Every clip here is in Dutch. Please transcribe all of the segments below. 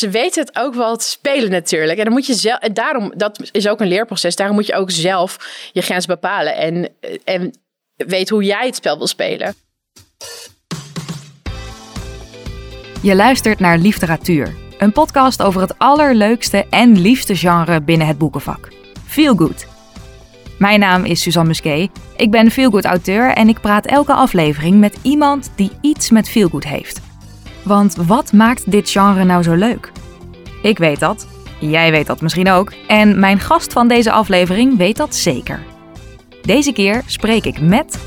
ze weten het ook wel te spelen natuurlijk. En dan moet je zelf, en daarom, dat is ook een leerproces. Daarom moet je ook zelf je grens bepalen en, en weet hoe jij het spel wil spelen. Je luistert naar Literatuur, een podcast over het allerleukste en liefste genre binnen het boekenvak. Feel Good. Mijn naam is Suzanne Musquet. Ik ben Feelgood auteur en ik praat elke aflevering met iemand die iets met Feelgood heeft. Want wat maakt dit genre nou zo leuk? Ik weet dat, jij weet dat misschien ook en mijn gast van deze aflevering weet dat zeker. Deze keer spreek ik met.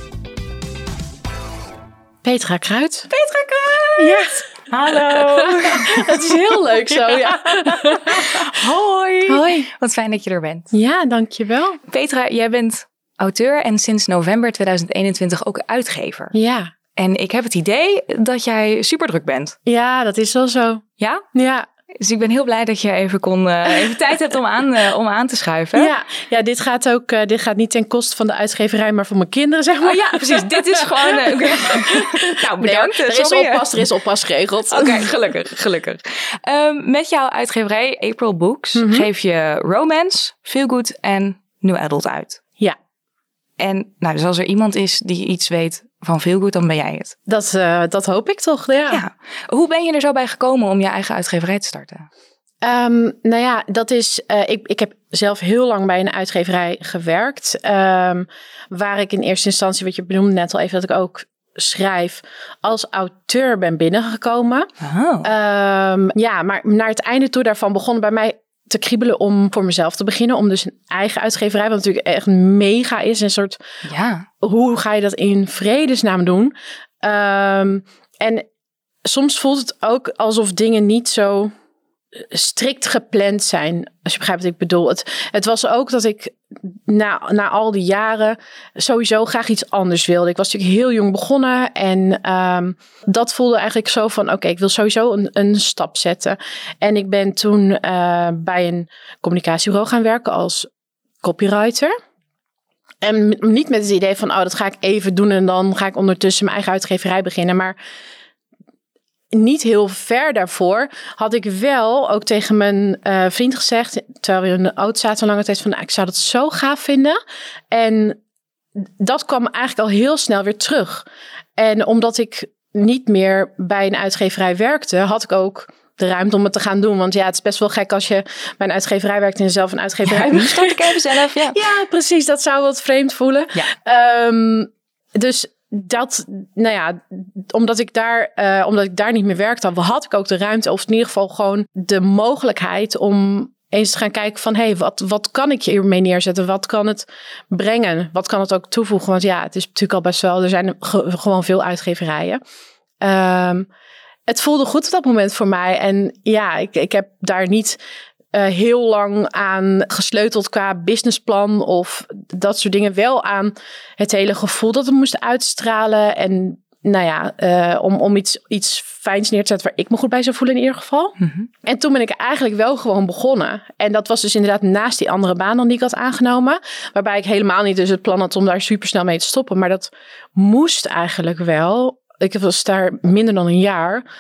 Petra Kruid. Petra Kruid! Ja. Hallo. Het is heel leuk zo, ja. Hoi. Hoi. Wat fijn dat je er bent. Ja, dankjewel. Petra, jij bent auteur en sinds november 2021 ook uitgever. Ja. En ik heb het idee dat jij super druk bent. Ja, dat is wel zo. Ja? Ja. Dus ik ben heel blij dat je even, kon, uh, even tijd hebt om aan, uh, om aan te schuiven. Ja, ja dit gaat ook uh, dit gaat niet ten koste van de uitgeverij, maar van mijn kinderen, zeg maar. Oh ja, precies. dit is gewoon. nou, bedankt. Nee, er, is oppas, er is oppas geregeld. Oké, okay, gelukkig, gelukkig. Um, met jouw uitgeverij April Books mm -hmm. geef je romance, feel good en new adult uit. Ja. En nou, dus als er iemand is die iets weet van veel goed, dan ben jij het. Dat, uh, dat hoop ik toch, ja. ja. Hoe ben je er zo bij gekomen om je eigen uitgeverij te starten? Um, nou ja, dat is. Uh, ik, ik heb zelf heel lang bij een uitgeverij gewerkt. Um, waar ik in eerste instantie, wat je benoemde net al even, dat ik ook schrijf als auteur ben binnengekomen. Oh. Um, ja, maar naar het einde toe daarvan begon bij mij te kriebelen om voor mezelf te beginnen. Om dus een eigen uitgeverij, wat natuurlijk echt mega is. Een soort, ja. hoe ga je dat in vredesnaam doen? Um, en soms voelt het ook alsof dingen niet zo strikt gepland zijn. Als je begrijpt wat ik bedoel. Het, het was ook dat ik na, na al die jaren sowieso graag iets anders wilde. Ik was natuurlijk heel jong begonnen. En um, dat voelde eigenlijk zo van... oké, ik wil sowieso een, een stap zetten. En ik ben toen uh, bij een communicatiebureau gaan werken als copywriter. En niet met het idee van... oh, dat ga ik even doen en dan ga ik ondertussen mijn eigen uitgeverij beginnen. Maar niet heel ver daarvoor had ik wel ook tegen mijn uh, vriend gezegd, terwijl we in de auto zaten lange tijd, van nou, ik zou dat zo gaaf vinden. En dat kwam eigenlijk al heel snel weer terug. En omdat ik niet meer bij een uitgeverij werkte, had ik ook de ruimte om het te gaan doen. Want ja, het is best wel gek als je bij een uitgeverij werkt en zelf een uitgeverij ja, start ik even zelf. Ja. ja, precies. Dat zou wat vreemd voelen. Ja. Um, dus dat, nou ja, omdat ik daar, uh, omdat ik daar niet meer werkte, had ik ook de ruimte, of in ieder geval gewoon de mogelijkheid om eens te gaan kijken van, hé, hey, wat, wat kan ik hiermee neerzetten? Wat kan het brengen? Wat kan het ook toevoegen? Want ja, het is natuurlijk al best wel, er zijn ge, gewoon veel uitgeverijen. Um, het voelde goed op dat moment voor mij. En ja, ik, ik heb daar niet uh, heel lang aan gesleuteld qua businessplan of dat soort dingen. Wel aan het hele gevoel dat het moest uitstralen. En nou ja, uh, om, om iets, iets fijns neer te zetten waar ik me goed bij zou voelen in ieder geval. Mm -hmm. En toen ben ik eigenlijk wel gewoon begonnen. En dat was dus inderdaad naast die andere baan dan die ik had aangenomen. Waarbij ik helemaal niet dus het plan had om daar super snel mee te stoppen. Maar dat moest eigenlijk wel. Ik was daar minder dan een jaar.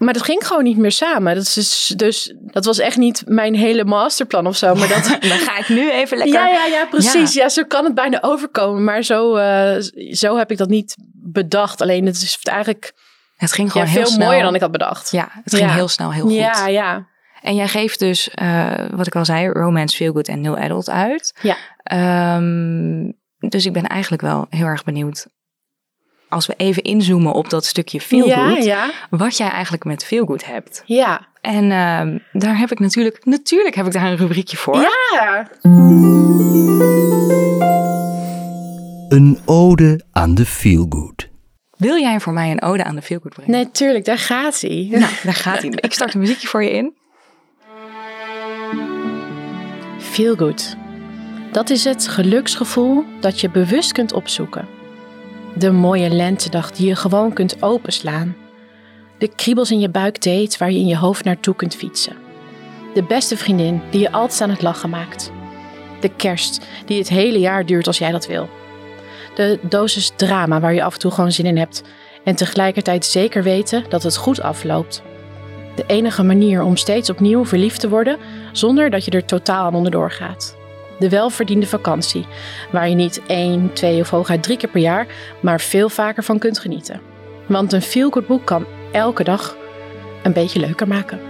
Maar dat ging gewoon niet meer samen. Dat, is dus, dat was echt niet mijn hele masterplan of zo. Maar dat, dan ga ik nu even lekker... Ja, ja, ja precies. Ja. ja zo kan het bijna overkomen. Maar zo, uh, zo heb ik dat niet bedacht. Alleen het is eigenlijk het ging gewoon ja, heel veel snel. mooier dan ik had bedacht. Ja, het ging ja. heel snel heel goed. Ja, ja. En jij geeft dus, uh, wat ik al zei, romance, feel good en new adult uit. Ja. Um, dus ik ben eigenlijk wel heel erg benieuwd als we even inzoomen op dat stukje feelgood, ja, ja. wat jij eigenlijk met feelgood hebt. Ja. En uh, daar heb ik natuurlijk, natuurlijk heb ik daar een rubriekje voor. Ja. Een ode aan de feelgood. Wil jij voor mij een ode aan de feelgood brengen? Nee, tuurlijk, daar gaat hij. Nou, daar gaat hij. Ik start een muziekje voor je in. Feelgood. Dat is het geluksgevoel dat je bewust kunt opzoeken. De mooie lentedag die je gewoon kunt openslaan. De kriebels in je buik date waar je in je hoofd naartoe kunt fietsen. De beste vriendin die je altijd aan het lachen maakt. De kerst die het hele jaar duurt als jij dat wil. De dosis drama waar je af en toe gewoon zin in hebt en tegelijkertijd zeker weten dat het goed afloopt. De enige manier om steeds opnieuw verliefd te worden zonder dat je er totaal aan onderdoor gaat. De welverdiende vakantie, waar je niet één, twee of hooguit drie keer per jaar, maar veel vaker van kunt genieten. Want een feel-good boek kan elke dag een beetje leuker maken.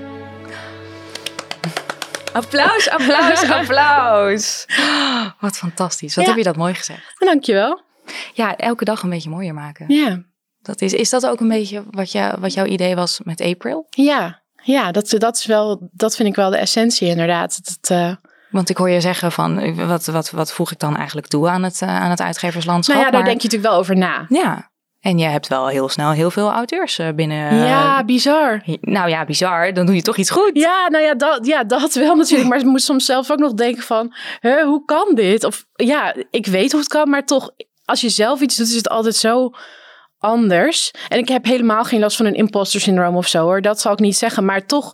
Applaus, applaus, applaus. Wat fantastisch. Wat Ja. heb je dat mooi gezegd. Dankjewel. Ja, elke dag een beetje mooier maken. Ja, Dat is, is dat ook een beetje wat, jou, wat jouw idee was met April? ja, ja dat, dat, is wel, dat vind ik wel de essentie inderdaad. Dat, eh, Want ik hoor je zeggen van, eh, wat, wat, wat voeg ik dan eigenlijk toe aan het, eh, aan het uitgeverslandschap? nou ja, daar Maar- denk je natuurlijk wel over na. Ja, en je hebt wel heel snel heel veel auteurs eh, binnen. ja, bizar. Nou ja, bizar. Dan doe je toch iets goed. Ja, nou ja dat, ja, dat wel natuurlijk. Maar ik moet soms zelf ook nog denken van, hè, hoe kan dit? Of ja, ik weet hoe het kan, maar toch, als je zelf iets doet, is het altijd zo anders. En ik heb helemaal geen last van een imposter syndroom of zo hoor. Dat zal ik niet zeggen. Maar toch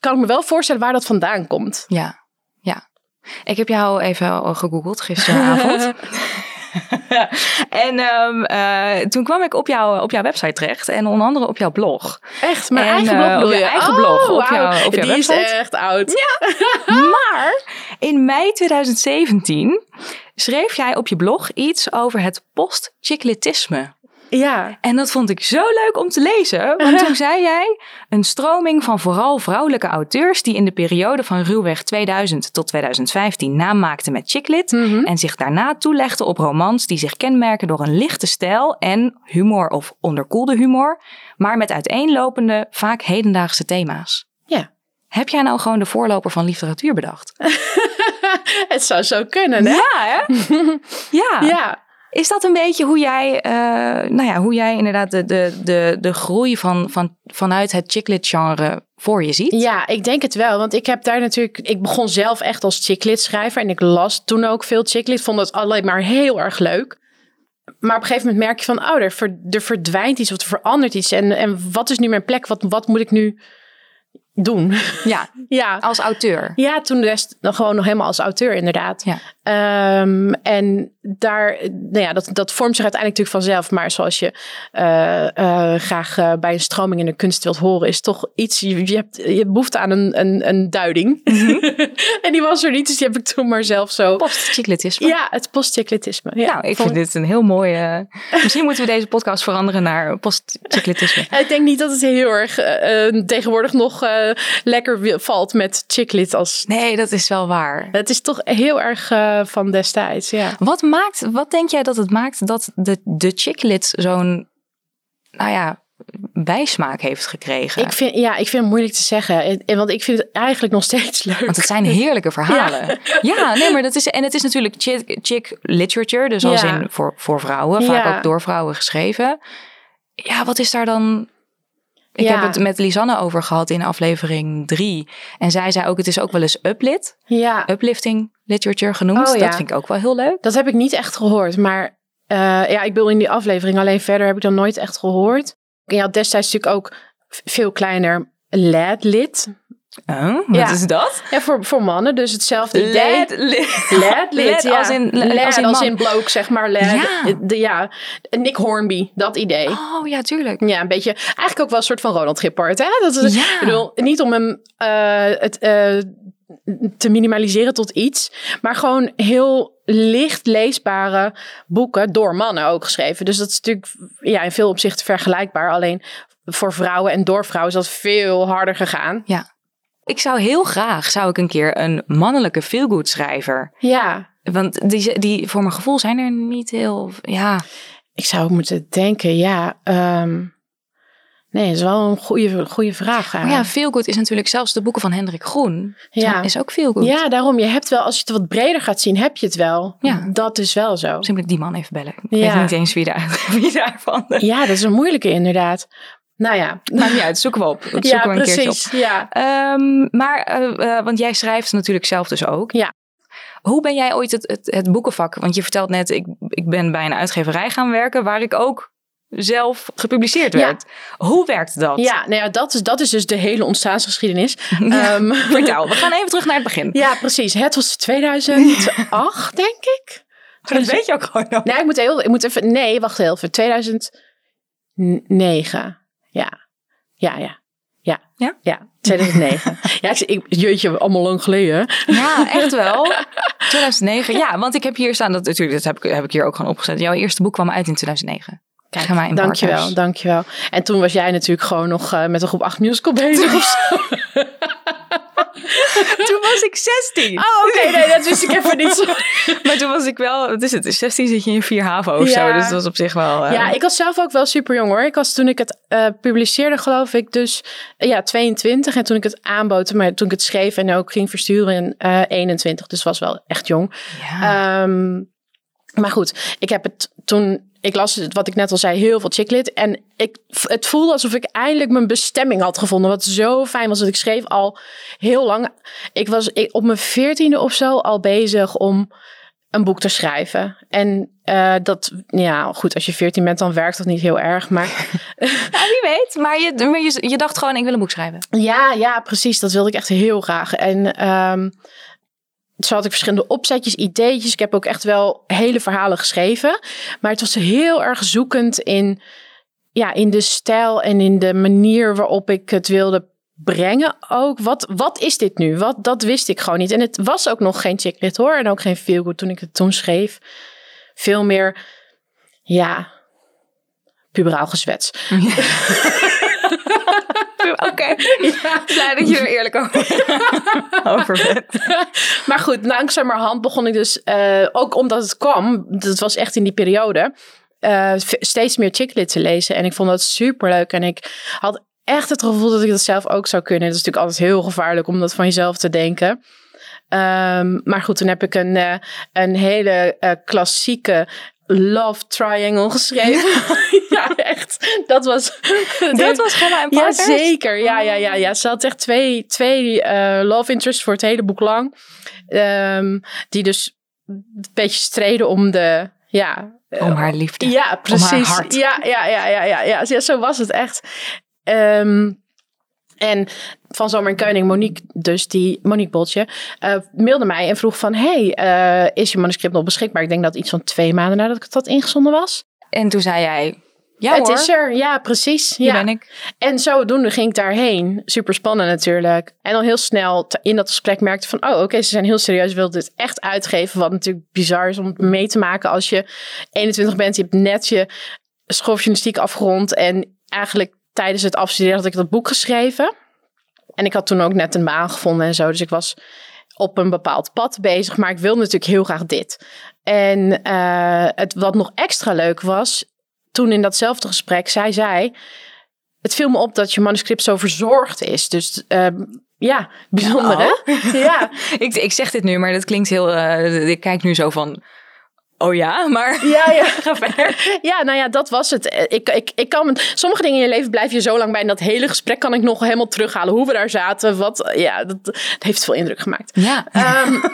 kan ik me wel voorstellen waar dat vandaan komt. Ja. Ik heb jou even gegoogeld gisteravond. en ehm, eh, toen kwam ik op, jou, op jouw website terecht en onder andere op jouw blog. Echt, mijn En, eigen eh, blog bedoel je eigen Oh, blog, op jouw- op jouw Die is echt oud. Maar in mei 2017 schreef jij op je blog iets over het post-chicletisme. Ja. En dat vond ik zo leuk om te lezen. Want toen zei jij een stroming van vooral vrouwelijke auteurs die in de periode van ruwweg 2000 tot 2015 naam maakten met chicklit. Mhm. En zich daarna toelegden op romans die zich kenmerken door een lichte stijl en humor of onderkoelde humor. Maar met uiteenlopende, vaak hedendaagse thema's. Ja. Heb jij nou gewoon de voorloper van literatuur bedacht? Het zou zo kunnen, hè? Ja, hè? ja. Ja. Is dat een beetje hoe jij, eh, nou ja, hoe jij inderdaad de, de, de, de groei van, van, vanuit het chicklit genre voor je ziet? Ja, ik denk het wel. Want ik heb daar natuurlijk. Ik begon zelf echt als chicklit schrijver. En ik las toen ook veel chicklit. Vond het alleen maar heel erg leuk. Maar op een gegeven moment merk je van, oh, er, ver- er verdwijnt iets of er verandert iets. En, en wat is nu mijn plek? Wat, wat moet ik nu doen? Ja, ja. als auteur. Ja, toen rest dan gewoon nog helemaal als auteur inderdaad. Ja. Ehm, en daar, nou ja, dat, dat vormt zich uiteindelijk natuurlijk vanzelf. Maar zoals je eh, eh, graag eh, bij een stroming in de kunst wilt horen, is toch iets. Je, je hebt, je behoefte aan een, een, een duiding. en die was er niet, dus die heb ik toen maar zelf zo. Post-chicklitisme. Ja, het postcyclitisme. Ja, nou, ik vond- vind dit een heel mooi... eh, misschien moeten we deze podcast veranderen naar post-chicklitisme. Ik denk niet dat het heel erg tegenwoordig nog lekker valt met chicklit als. Nee, dat is wel waar. Het is toch heel erg eh, van destijds, ja. Wat, maakt, wat denk jij dat het maakt dat de, de chicklit zo'n, nou ja, bijsmaak heeft gekregen? Ik vind, ja, ik vind het moeilijk te zeggen. En- en Want ik vind het eigenlijk nog steeds leuk. Want het zijn heerlijke verhalen. Ja, nee, maar dat is. En het is natuurlijk chick, chick literature, dus als Ja. in voor, voor vrouwen, vaak Ja. ook door vrouwen geschreven. Ja, wat is daar dan. Ik Ja. heb het met Lisanne over gehad in aflevering drie. En zij zei ook, het is ook wel eens uplit, Ja, uplifting literature genoemd. Oh, ja. Dat vind ik ook wel heel leuk. dat heb ik niet echt gehoord. Maar eh, ja, ik bedoel in die aflevering. Alleen verder heb ik dan nooit echt gehoord. Je had destijds natuurlijk ook veel kleiner lad-lid. Oh, wat Ja. is dat? Ja, voor, voor mannen. Dus hetzelfde idee. Led, ja. als in- Lad als in als man. in bloke, zeg maar. Ja. De, ja. Nick Hornby, dat idee. Oh ja, tuurlijk. Ja, een beetje. Eigenlijk ook wel een soort van Ronald Gippard. Hè? Dat is, Ja. Ik bedoel, niet om hem eh, het, eh, te minimaliseren tot iets. Maar gewoon heel licht leesbare boeken. Door mannen ook geschreven. Dus dat is natuurlijk ja, in veel opzichten vergelijkbaar. Alleen voor vrouwen en door vrouwen is dat veel harder gegaan. Ik zou heel graag, zou ik een keer een mannelijke feelgood schrijver. Ja, Want die, die, voor mijn gevoel zijn er niet heel, ja... ik zou moeten denken, ja. ehm, nee, dat is wel een goede, goede vraag. Maar ja, feelgood is natuurlijk zelfs de boeken van Hendrik Groen. Ja. Is ook feelgood. Ja, daarom. Je hebt wel, als je het wat breder gaat zien, heb je het wel. Ja. Dat is wel zo. Misschien moet ik die man even bellen. Ik Ja. weet niet eens wie, daar, wie daarvan. Ja, dat is een moeilijke inderdaad. Nou ja, Maakt niet uit, zoeken we op. Dat zoeken ja, we een keertje op. precies. Ja. Ehm, maar, eh, eh, want jij schrijft natuurlijk zelf dus ook. Ja. Hoe ben jij ooit het, het, het boekenvak? Want je vertelt net, ik, ik ben bij een uitgeverij gaan werken waar ik ook zelf gepubliceerd Ja. werd. Hoe werkt dat? Ja, nou ja, dat is, dat is dus de hele ontstaansgeschiedenis. Ehm, Vertel, we gaan even terug naar het begin. ja, precies. Het was 2008, denk ik. Dat weet je ook gewoon nog. Nee, ik moet, heel, ik moet even. Nee, wacht heel even. 2009. Ja. Ja, ja. Ja. Ja? Ja, 2009. ja, ik, ik, jeetje, allemaal lang geleden. Ja, echt wel. 2009. Ja, want ik heb hier staan, dat, natuurlijk, dat heb ik, heb ik hier ook gewoon opgezet. Jouw eerste boek kwam uit in 2009. Kijk, mij in Dankjewel, Partners. dankjewel. En toen was jij natuurlijk gewoon nog eh, met een groep 8 musical bezig of zo. Toen was ik 16. Oh, oké, nee, dat wist ik even niet. Sorry. Maar toen was ik wel, wat is het? 16 zit je in 4 HAVO of Ja. zo. Dus dat was op zich wel... eh, Ja, ik was zelf ook wel super jong hoor. Ik was toen ik het eh, publiceerde, geloof ik, dus ja, 22. En toen ik het aanbood, maar toen ik het schreef en ook ging versturen, eh 21. Dus was wel echt jong. Ja. Ehm, maar goed, ik heb het toen. Ik las het, wat ik net al zei, heel veel chicklit. En ik, het voelde alsof ik eindelijk mijn bestemming had gevonden. Wat zo fijn was dat ik schreef al heel lang. Ik was ik, op mijn veertiende of zo al bezig om een boek te schrijven. En eh, dat, ja, goed, als je veertien bent, dan werkt dat niet heel erg. Maar Ja, wie weet. Maar je, maar je, je dacht gewoon, ik wil een boek schrijven. Ja, ja, precies. Dat wilde ik echt heel graag. En ehm, zo had ik verschillende opzetjes, ideetjes. Ik heb ook echt wel hele verhalen geschreven. Maar het was heel erg zoekend in, ja, in de stijl en in de manier waarop ik het wilde brengen ook. Wat, wat is dit nu? Wat, dat wist ik gewoon niet. En het was ook nog geen chicklit hoor. En ook geen feelgood toen ik het toen schreef. Veel meer, ja, puberaal gezwets. Oké. Blij dat je er eerlijk over, over bent. Maar goed, langzamerhand begon ik dus, eh, ook omdat het kwam, dat was echt in die periode, eh, steeds meer chicklit te lezen. En ik vond dat super leuk. En ik had echt het gevoel dat ik dat zelf ook zou kunnen. Het is natuurlijk altijd heel gevaarlijk om dat van jezelf te denken. Ehm, maar goed, toen heb ik een, eh, een hele klassieke love triangle geschreven. ja, echt. Dat was... Dat was Gemma en Ja, Partners? zeker. Ja, ja, ja, ja. Ze had echt twee, twee eh, love interests voor het hele boek lang. Ehm, die dus een beetje streden om de... Ja, eh, Om haar liefde. ja, precies. hart. Ja, ja, ja, ja, ja, ja. Ja, Zo was het echt. Ehm, en van Zomer en Koning, Monique, dus die Monique Boltje, eh, mailde mij en vroeg van, hey, eh, is je manuscript nog beschikbaar? Ik denk dat iets van twee maanden nadat ik het had ingezonden was. En toen zei jij, ja het hoor, is er, ja, precies. hier ja. ben ik. En zodoende ging ik daarheen. Super spannend natuurlijk. En dan heel snel in dat gesprek merkte van... oh, oké, ze zijn heel serieus. Ze wilden dit echt uitgeven. Wat natuurlijk bizar is om mee te maken als je 21 bent. Je hebt net je schooljournalistiek afgerond. En eigenlijk tijdens het afstuderen had ik dat boek geschreven. En ik had toen ook net een baan gevonden en zo. Dus ik was op een bepaald pad bezig. Maar ik wilde natuurlijk heel graag dit. En eh, het, wat nog extra leuk was... toen in datzelfde gesprek, zij zei het viel me op dat je manuscript zo verzorgd is. Dus ehm, ja, bijzonder hè? Ja, Ik, ik zeg dit nu, maar dat klinkt heel... eh, ik kijk nu zo van, oh ja, maar ja, ja. ga verder. ja, nou ja, dat was het. Eh, Ik, ik, ik kan, sommige dingen in je leven blijf je zo lang bij. En dat hele gesprek kan ik nog helemaal terughalen. Hoe we daar zaten. Wat, ja, dat, dat heeft veel indruk gemaakt. Ja. Ehm,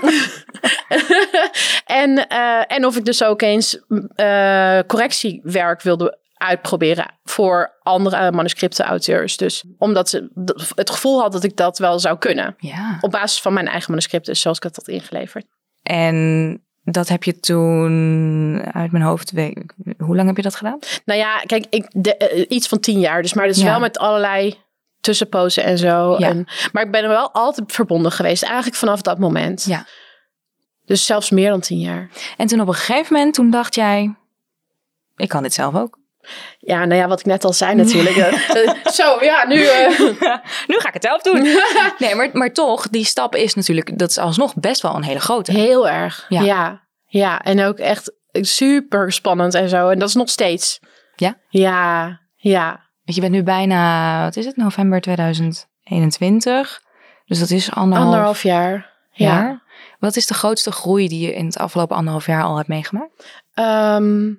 en, eh, en of ik dus ook eens eh, correctiewerk wilde uitproberen voor andere manuscriptenauteurs. Dus omdat ze het gevoel had dat ik dat wel zou kunnen. ja. Op basis van mijn eigen manuscript, dus zoals ik het had ingeleverd. En dat heb je toen uit mijn hoofd... Hoe lang heb je dat gedaan? Nou ja, kijk, ik, de, eh, iets van tien jaar. Dus, maar dat is Ja. wel met allerlei tussenpozen en zo. Ja. En, maar ik ben er wel altijd verbonden geweest. Eigenlijk vanaf dat moment. Ja. Dus zelfs meer dan tien jaar. En toen op een gegeven moment, toen dacht jij... Ik kan dit zelf ook. Ja, nou ja, wat ik net al zei natuurlijk. Eh, eh, zo, ja, nu... eh, nu ga ik het zelf doen. nee, maar, maar toch, die stap is natuurlijk... Dat is alsnog best wel een hele grote. Heel erg. Ja. Ja. ja. En ook echt super spannend en zo. En dat is nog steeds. Ja? Ja, ja. Want je bent nu bijna, wat is het, november 2021. Dus dat is anderhalf, Anderhalf jaar. Ja. jaar. Wat is de grootste groei die je in het afgelopen anderhalf jaar al hebt meegemaakt? Ehm,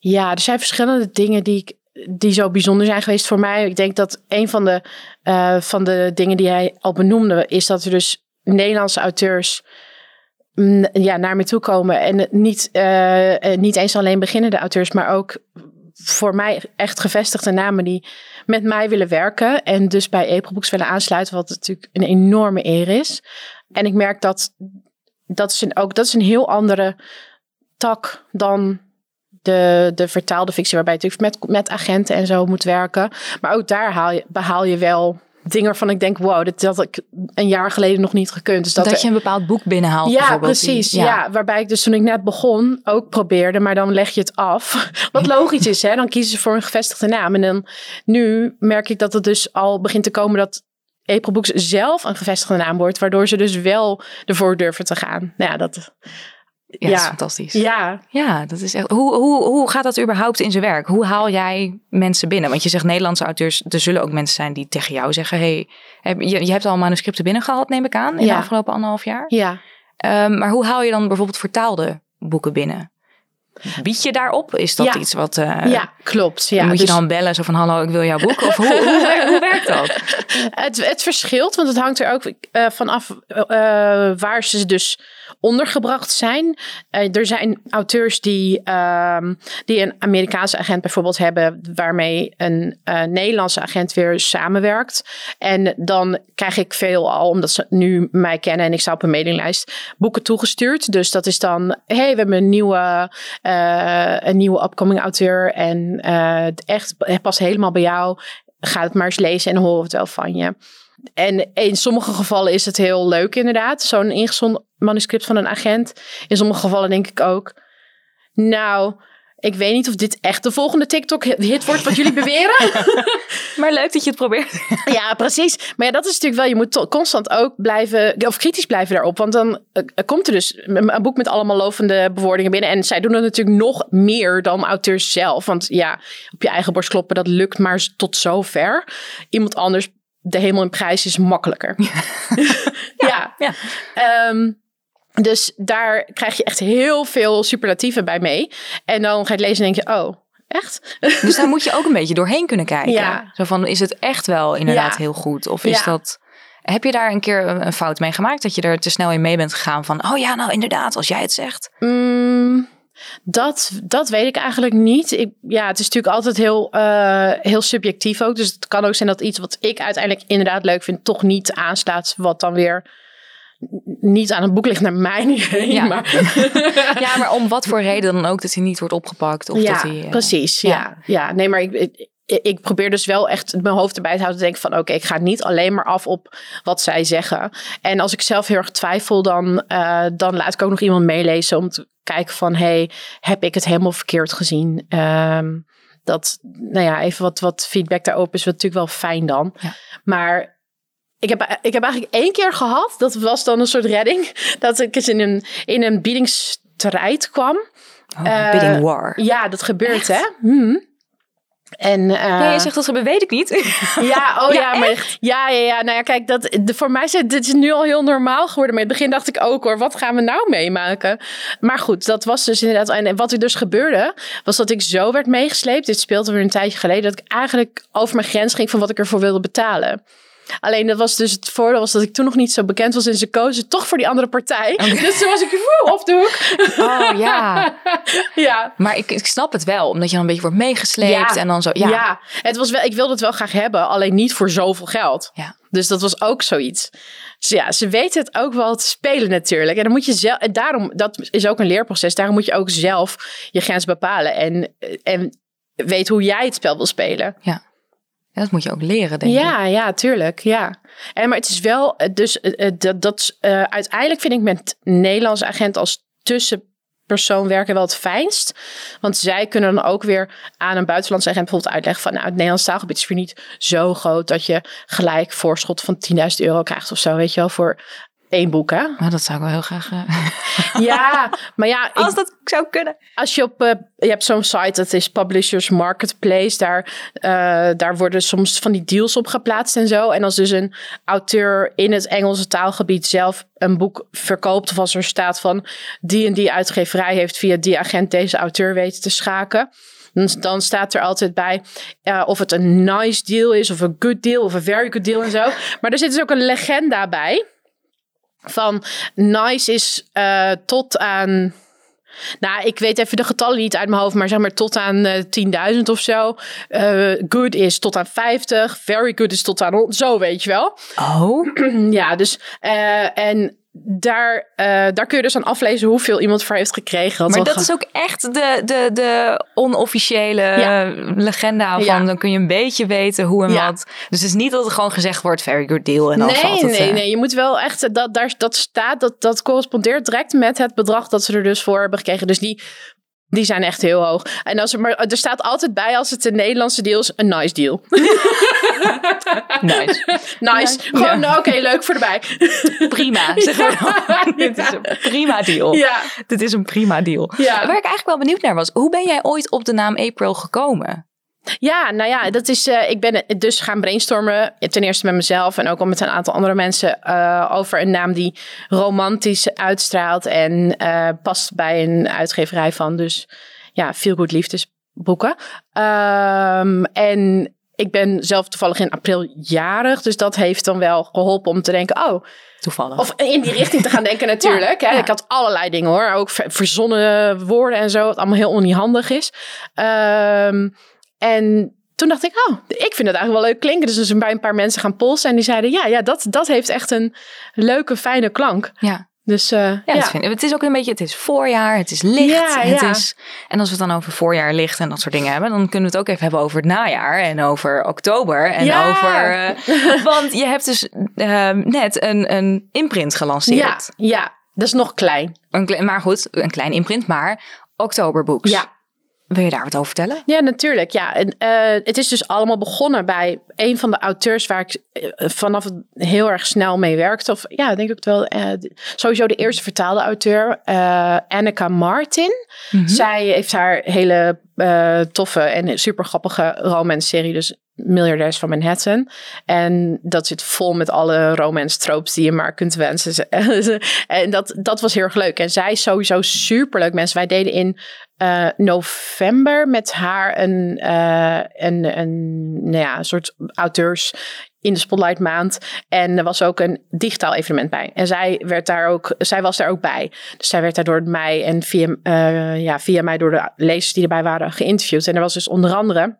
ja, er zijn verschillende dingen die, die zo bijzonder zijn geweest voor mij. Ik denk dat een van de, eh, van de dingen die hij al benoemde, is dat er dus Nederlandse auteurs mm, ja, naar me toe komen. En niet, eh, eh, niet eens alleen beginnende auteurs, maar ook voor mij echt gevestigde namen die met mij willen werken. En dus bij April willen aansluiten, wat natuurlijk een enorme eer is. En ik merk dat dat is ook dat is een heel andere tak dan de, de vertaalde fictie, waarbij je natuurlijk met, met agenten en zo moet werken. Maar ook daar haal je, behaal je wel dingen waarvan ik denk, wow, dit had ik een jaar geleden nog niet gekund. Dus dat, Dat, er- je een bepaald boek binnenhaalt ja, precies. Ja. waarbij ik dus toen ik net begon ook probeerde, maar dan leg je het af. Wat logisch is, hè? Dan kiezen ze voor een gevestigde naam. En dan nu merk ik dat het dus al begint te komen dat April Books zelf een gevestigde naam wordt, waardoor ze dus wel ervoor durven te gaan. Nou ja, dat. Ja, dat is fantastisch. Ja, Ja, dat is echt. Hoe, hoe, hoe gaat dat überhaupt in zijn werk? Hoe haal jij mensen binnen? Want je zegt Nederlandse auteurs, er zullen ook mensen zijn die tegen jou zeggen: hey, je, je hebt al manuscripten binnengehaald, neem ik aan, in Ja. de afgelopen anderhalf jaar. ja. Ehm, maar hoe haal je dan bijvoorbeeld vertaalde boeken binnen? Bied je daarop? Is dat Ja. iets wat. eh, ja, klopt. Ja, moet dus- je dan bellen zo van: hallo, ik wil jouw boek? Of hoe, hoe, wer- hoe werkt dat? Het, het verschilt, want het hangt er ook eh, vanaf eh, waar ze dus ondergebracht zijn. Er zijn auteurs die, ehm, die een Amerikaanse agent bijvoorbeeld hebben, waarmee een Nederlandse agent weer samenwerkt. En dan krijg ik veel al, omdat ze nu mij kennen en ik sta op een mailinglijst, boeken toegestuurd. Dus dat is dan, hey, we hebben een nieuwe, een nieuwe upcoming auteur en eh, echt, het past helemaal bij jou. Ga het maar eens lezen en horen het wel van je. En in sommige gevallen is het heel leuk inderdaad. Zo'n ingezonden manuscript van een agent. In sommige gevallen denk ik ook... Nou, ik weet niet of dit echt de volgende TikTok-hit wordt wat jullie beweren. Maar leuk dat je het probeert. ja, precies. Maar ja, dat is natuurlijk wel... Je moet constant ook blijven... Of kritisch blijven daarop. Want dan eh, komt er dus een boek met allemaal lovende bewoordingen binnen. En zij doen het natuurlijk nog meer dan auteurs zelf. Want ja, op je eigen borst kloppen, dat lukt maar tot zover. Iemand anders de hemel in prijs is makkelijker. ja. Ja. Ehm, dus daar krijg je echt heel veel superlatieven bij mee. En dan ga je het lezen en denk je, oh, echt? Dus daar moet je ook een beetje doorheen kunnen kijken. Ja. Zo van, is het echt wel inderdaad Ja. heel goed? Of is Ja. dat... Heb je daar een keer een een fout mee gemaakt? Dat je er te snel in mee bent gegaan van... Oh ja, nou inderdaad, als jij het zegt. Mm, dat, dat weet ik eigenlijk niet. Ik, ja, het is natuurlijk altijd heel, eh, heel subjectief ook. Dus het kan ook zijn dat iets wat ik uiteindelijk inderdaad leuk vind... toch niet aanslaat, wat dan weer niet aan het boek ligt naar mijn idee. Ja. Maar, Ja, maar om wat voor reden dan ook dat hij niet wordt opgepakt? Of ja, dat hij, eh, precies. ja. Ja. Ja. nee, maar ik, ik, ik probeer dus wel echt mijn hoofd erbij te houden. Te denken van oké, ik ga niet alleen maar af op wat zij zeggen. En als ik zelf heel erg twijfel, dan, eh, dan laat ik ook nog iemand meelezen om te kijken van hey, heb ik het helemaal verkeerd gezien? Ehm, dat, nou ja, even wat, wat feedback daarop is natuurlijk wel fijn dan. Ja. Maar ik heb, ik heb eigenlijk één keer gehad, dat was dan een soort redding, dat ik eens in een, in een biedingsstrijd kwam. Oh, Eh, bidding war. Ja, dat gebeurt hè. Mhm. En, eh, Nee, je zegt dat ze weet ik niet. ja, oh ja, Ja, maar ja, ja, ja. Nou ja, kijk, dat, de, voor mij is dit is nu al heel normaal geworden. Maar in het begin dacht ik ook hoor, wat gaan we nou meemaken? Maar goed, dat was dus inderdaad. En wat er dus gebeurde, was dat ik zo werd meegesleept. Dit speelde weer een tijdje geleden. Dat ik eigenlijk over mijn grens ging van wat ik ervoor wilde betalen. Alleen dat was dus het voordeel was dat ik toen nog niet zo bekend was. En ze kozen toch voor die andere partij. Dus toen was ik woe, op de hoek. Oh ja. ja. Maar ik, ik snap het wel, omdat je dan een beetje wordt meegesleept en dan zo. Ja. Ja, het was wel, ik wilde het wel graag hebben, alleen niet voor zoveel geld. Ja. Dus dat was ook zoiets. Dus ja, ze weten het ook wel te spelen natuurlijk. En dan moet je zelf, en daarom, dat is ook een leerproces. Daarom moet je ook zelf je grens bepalen en, en weet hoe jij het spel wil spelen. Ja, dat moet je ook leren, denk ik. Ja, ja, tuurlijk. Ja. En, maar het is wel, eh, dus eh, eh, dat, dat eh, uiteindelijk vind ik met Nederlandse agent als tussenpersoon werken wel het fijnst. Want zij kunnen dan ook weer aan een buitenlandse agent bijvoorbeeld uitleggen van, nou, het Nederlands taalgebied is weer niet zo groot dat je gelijk voorschot van 10.000 euro krijgt of zo, weet je wel, voor één boek, hè? Maar dat zou ik wel heel graag... eh, Ja, maar ja, ik, Als dat zou kunnen. als je op, eh, je hebt zo'n site, dat is Publishers Marketplace. Daar, eh, daar worden soms van die deals op geplaatst en zo. En als dus een auteur in het Engelse taalgebied zelf een boek verkoopt, of als er staat van die en die uitgeverij heeft via die agent deze auteur weten te schaken. Dan, dan staat er altijd bij of het een nice deal is, of een good deal, of een very good deal en zo. Maar er zit dus ook een legenda bij. Van nice is eh, tot aan nou, ik weet even de getallen niet uit mijn hoofd, maar zeg maar tot aan eh 10.000 of zo. Eh, good is tot aan 50, very good is tot aan zo, weet je wel. Oh, ja, dus en daar, eh, daar kun je dus aan aflezen hoeveel iemand voor heeft gekregen. Want Maar dat is ook echt de, de, de onofficiële Ja. eh, legenda van. Ja. Dan kun je een beetje weten hoe en Ja. wat. Dus het is niet dat er gewoon gezegd wordt, very good deal. En dan nee, valt het, nee, eh, nee. Je moet wel echt, dat, daar, dat staat, dat, dat correspondeert direct met het bedrag dat ze er dus voor hebben gekregen. Dus die, die zijn echt heel hoog. En als er, maar er staat altijd bij als het een Nederlandse deal is, een nice deal. Nice. Nice. Gewoon, nou, oké, leuk voor erbij. Prima. Zeg maar. Dit is een prima deal. Ja. Dit is een prima deal. Ja. Waar ik eigenlijk wel benieuwd naar was. Hoe ben jij ooit op de naam April gekomen? Ja, nou ja, dat is, eh, ik ben dus gaan brainstormen. Ten eerste met mezelf en ook al met een aantal andere mensen. eh, over een naam die romantisch uitstraalt. En eh, past bij een uitgeverij van dus ja, veel goed liefdesboeken. Ehm, en ik ben zelf toevallig in april jarig. Dus dat heeft dan wel geholpen om te denken, oh, Toevallig. of in die richting te gaan denken natuurlijk. hè. ja. Ik had allerlei dingen hoor. Ook ver- verzonnen woorden en zo. Wat allemaal heel onhandig is. Ehm, en toen dacht ik, oh, ik vind het eigenlijk wel leuk klinken. Dus dus bij een paar mensen gaan polsen. En die zeiden, ja, ja dat, dat heeft echt een leuke, fijne klank. ja. Dus eh, Ja, ja, Dat vind ik. het is ook een beetje, het is voorjaar, het is licht. Ja, het ja. Is, en als we het dan over voorjaar, licht en dat soort dingen hebben, dan kunnen we het ook even hebben over het najaar en over oktober en Ja. over. eh, want je hebt dus eh, net een, een imprint ja, gelanceerd. ja, dat is nog klein. Een, maar goed, een klein imprint, maar Oktoberbooks. Ja. Wil je daar wat over vertellen? Ja, natuurlijk. Ja. En, eh, het is dus allemaal begonnen bij een van de auteurs waar ik eh, vanaf heel erg snel mee werkte. Of ja, ik denk ook wel. eh, sowieso de eerste vertaalde auteur, Annika Martin. Zij heeft haar hele toffe en super grappige romance-serie, dus Miljardairs van Manhattan. En dat zit vol met alle romance tropes die je maar kunt wensen. en dat, dat was heel erg leuk. En zij is sowieso super leuk mensen. Wij deden in eh, november met haar een, eh, een, een, nou ja, een soort auteurs in de Spotlight maand. En er was ook een digitaal evenement bij. En zij, werd daar ook, zij was daar ook bij. Dus zij werd daar door mij en via, eh, ja, via mij door de lezers die erbij waren geïnterviewd. En er was dus onder andere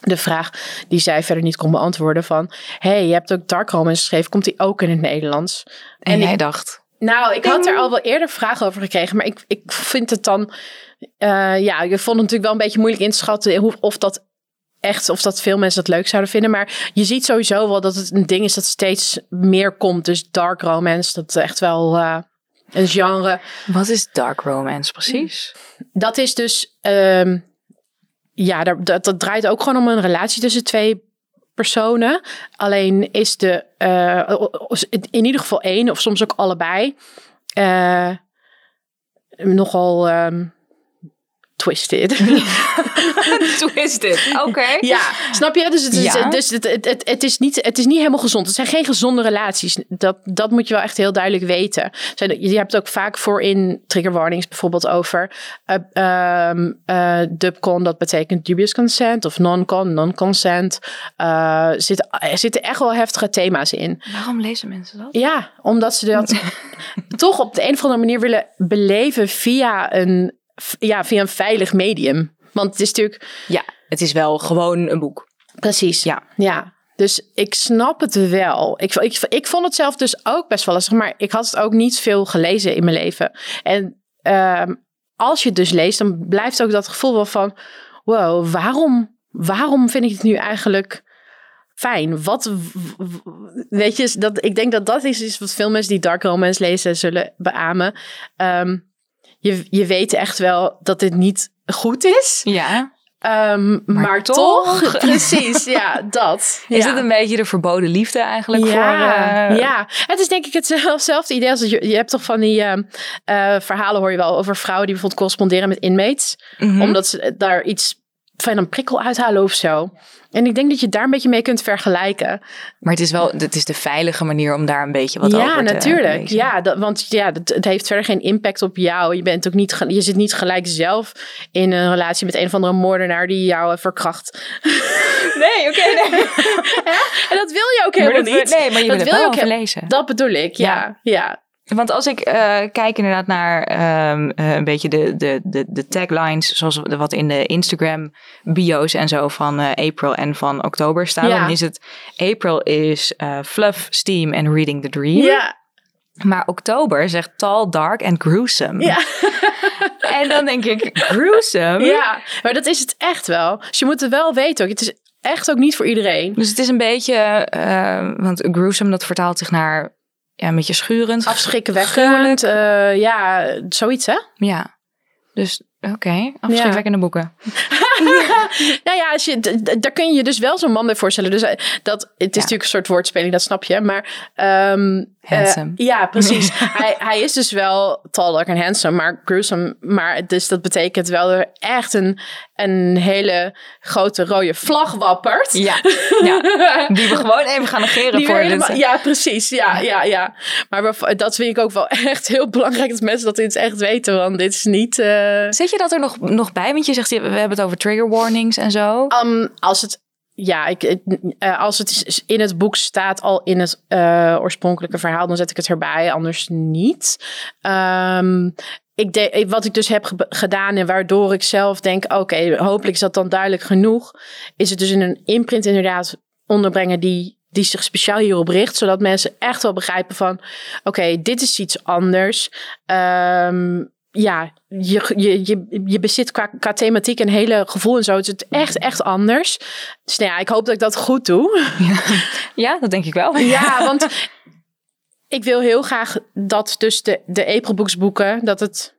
de vraag die zij verder niet kon beantwoorden van... hey, je hebt ook Dark Romance geschreven, komt die ook in het Nederlands? En, En jij ik- dacht, Nou, ik had er al wel eerder vragen over gekregen, maar ik, ik vind het dan... eh, ja, ik vond het natuurlijk wel een beetje moeilijk in te schatten hoe, of dat echt, of dat veel mensen dat leuk zouden vinden. Maar je ziet sowieso wel dat het een ding is dat steeds meer komt. Dus dark romance, dat is echt wel eh, een genre. wat is dark romance precies? Dat is dus, ehm, ja, dat, dat draait ook gewoon om een relatie tussen twee personen. Alleen is de, eh, in ieder geval één, of soms ook allebei, nogal ehm, twisted. Twisted, oké. ja, snap je? Dus, het is, Ja. dus het, het, het, het, is niet, het is niet helemaal gezond. Het zijn geen gezonde relaties. Dat, dat moet je wel echt heel duidelijk weten. Je hebt ook vaak voor in trigger warnings bijvoorbeeld over uh, eh, dubcon, dat betekent dubious consent, of non-con, non-consent. Eh, zitten, er zitten echt wel heftige thema's in. Waarom lezen mensen dat? Ja, omdat ze dat toch op de een of andere manier willen beleven via een, ja, via een veilig medium. Want het is natuurlijk Ja, het is wel gewoon een boek. Precies. Ja. ja. Dus ik snap het wel. Ik, ik, ik vond het zelf dus ook best wel lastig, maar ik had het ook niet veel gelezen in mijn leven. En ehm, als je het dus leest, dan blijft ook dat gevoel wel van: wow, waarom, waarom vind ik het nu eigenlijk fijn? Wat, weet je, dat, ik denk dat dat is, is wat veel mensen die dark romance lezen zullen beamen. Ehm, je, je weet echt wel dat dit niet goed is. Ja. Ehm, maar, toch? toch, precies, ja, dat. Is ja. het een beetje de verboden liefde eigenlijk ja, voor... eh, ja, het is denk ik hetzelfde idee als je, je hebt toch van die ehm, eh, verhalen hoor je wel over vrouwen die bijvoorbeeld corresponderen met inmates, mhm. omdat ze daar iets van een prikkel uithalen of zo. En ik denk dat je daar een beetje mee kunt vergelijken. Maar het is wel het is de veilige manier om daar een beetje wat over ja, te natuurlijk. Ja, dat, want ja, dat, het heeft verder geen impact op jou. Je bent ook niet, je zit niet gelijk zelf in een relatie met een of andere moordenaar die jou eh, verkracht. Nee, oké, nee. En dat wil je ook helemaal niet. Nee, maar je Dat wil het wil wel je ook lezen. Dat bedoel ik, ja. ja. Want als ik eh, kijk inderdaad naar ehm, eh, een beetje de, de, de, de taglines, zoals de- wat in de Instagram bio's en zo van eh, April en van oktober staan, Ja. dan is het April is fluff, steam en reading the dream. Ja, Maar oktober zegt tall, dark en gruesome. Ja. En dan denk ik, gruesome? ja, maar dat is het echt wel. Dus je moet het wel weten ook. Het is echt ook niet voor iedereen. Dus het is een beetje, want gruesome dat vertaalt zich naar ja, een beetje schurend. Afschrikwekkend. eh ja, zoiets hè? Ja, dus oké, afschrikwekkende boeken. nou ja, als je, daar kun je je dus wel zo'n man bij voorstellen. Dus eh, dat, het is natuurlijk een soort woordspeling, dat snap je. Maar ehm, eh, Handsome. ja, precies. hij, hij is dus wel tall, dark en handsome, maar gruesome. Maar dus dat betekent wel er echt een, een hele grote rode vlag wappert. Ja, ja, die we gewoon even gaan negeren Die voor dit. helemaal- ja, precies. Ja, ja, ja. Maar dat vind ik ook wel echt heel belangrijk dat mensen dat dit echt weten. Want dit is niet... eh, Zet je dat er nog, nog bij? Want je zegt, we hebben het over trigger warnings en zo. Um, als het. Ja, ik, eh, als het in het boek staat al in het eh, oorspronkelijke verhaal, dan zet ik het erbij, anders niet. Ehm, ik wat ik dus heb ge- gedaan en waardoor ik zelf denk, oké, hopelijk is dat dan duidelijk genoeg, is het dus in een imprint inderdaad onderbrengen die, die zich speciaal hierop richt, zodat mensen echt wel begrijpen van, oké, dit is iets anders. Ehm, ja, je, je, je, je bezit qua, qua thematiek een hele gevoel en zo. Het is het echt, echt anders. Dus nou ja, ik hoop dat ik dat goed doe. Ja, dat denk ik wel. Ja, want ik wil heel graag dat dus de, de Aprilbooks boeken, dat het,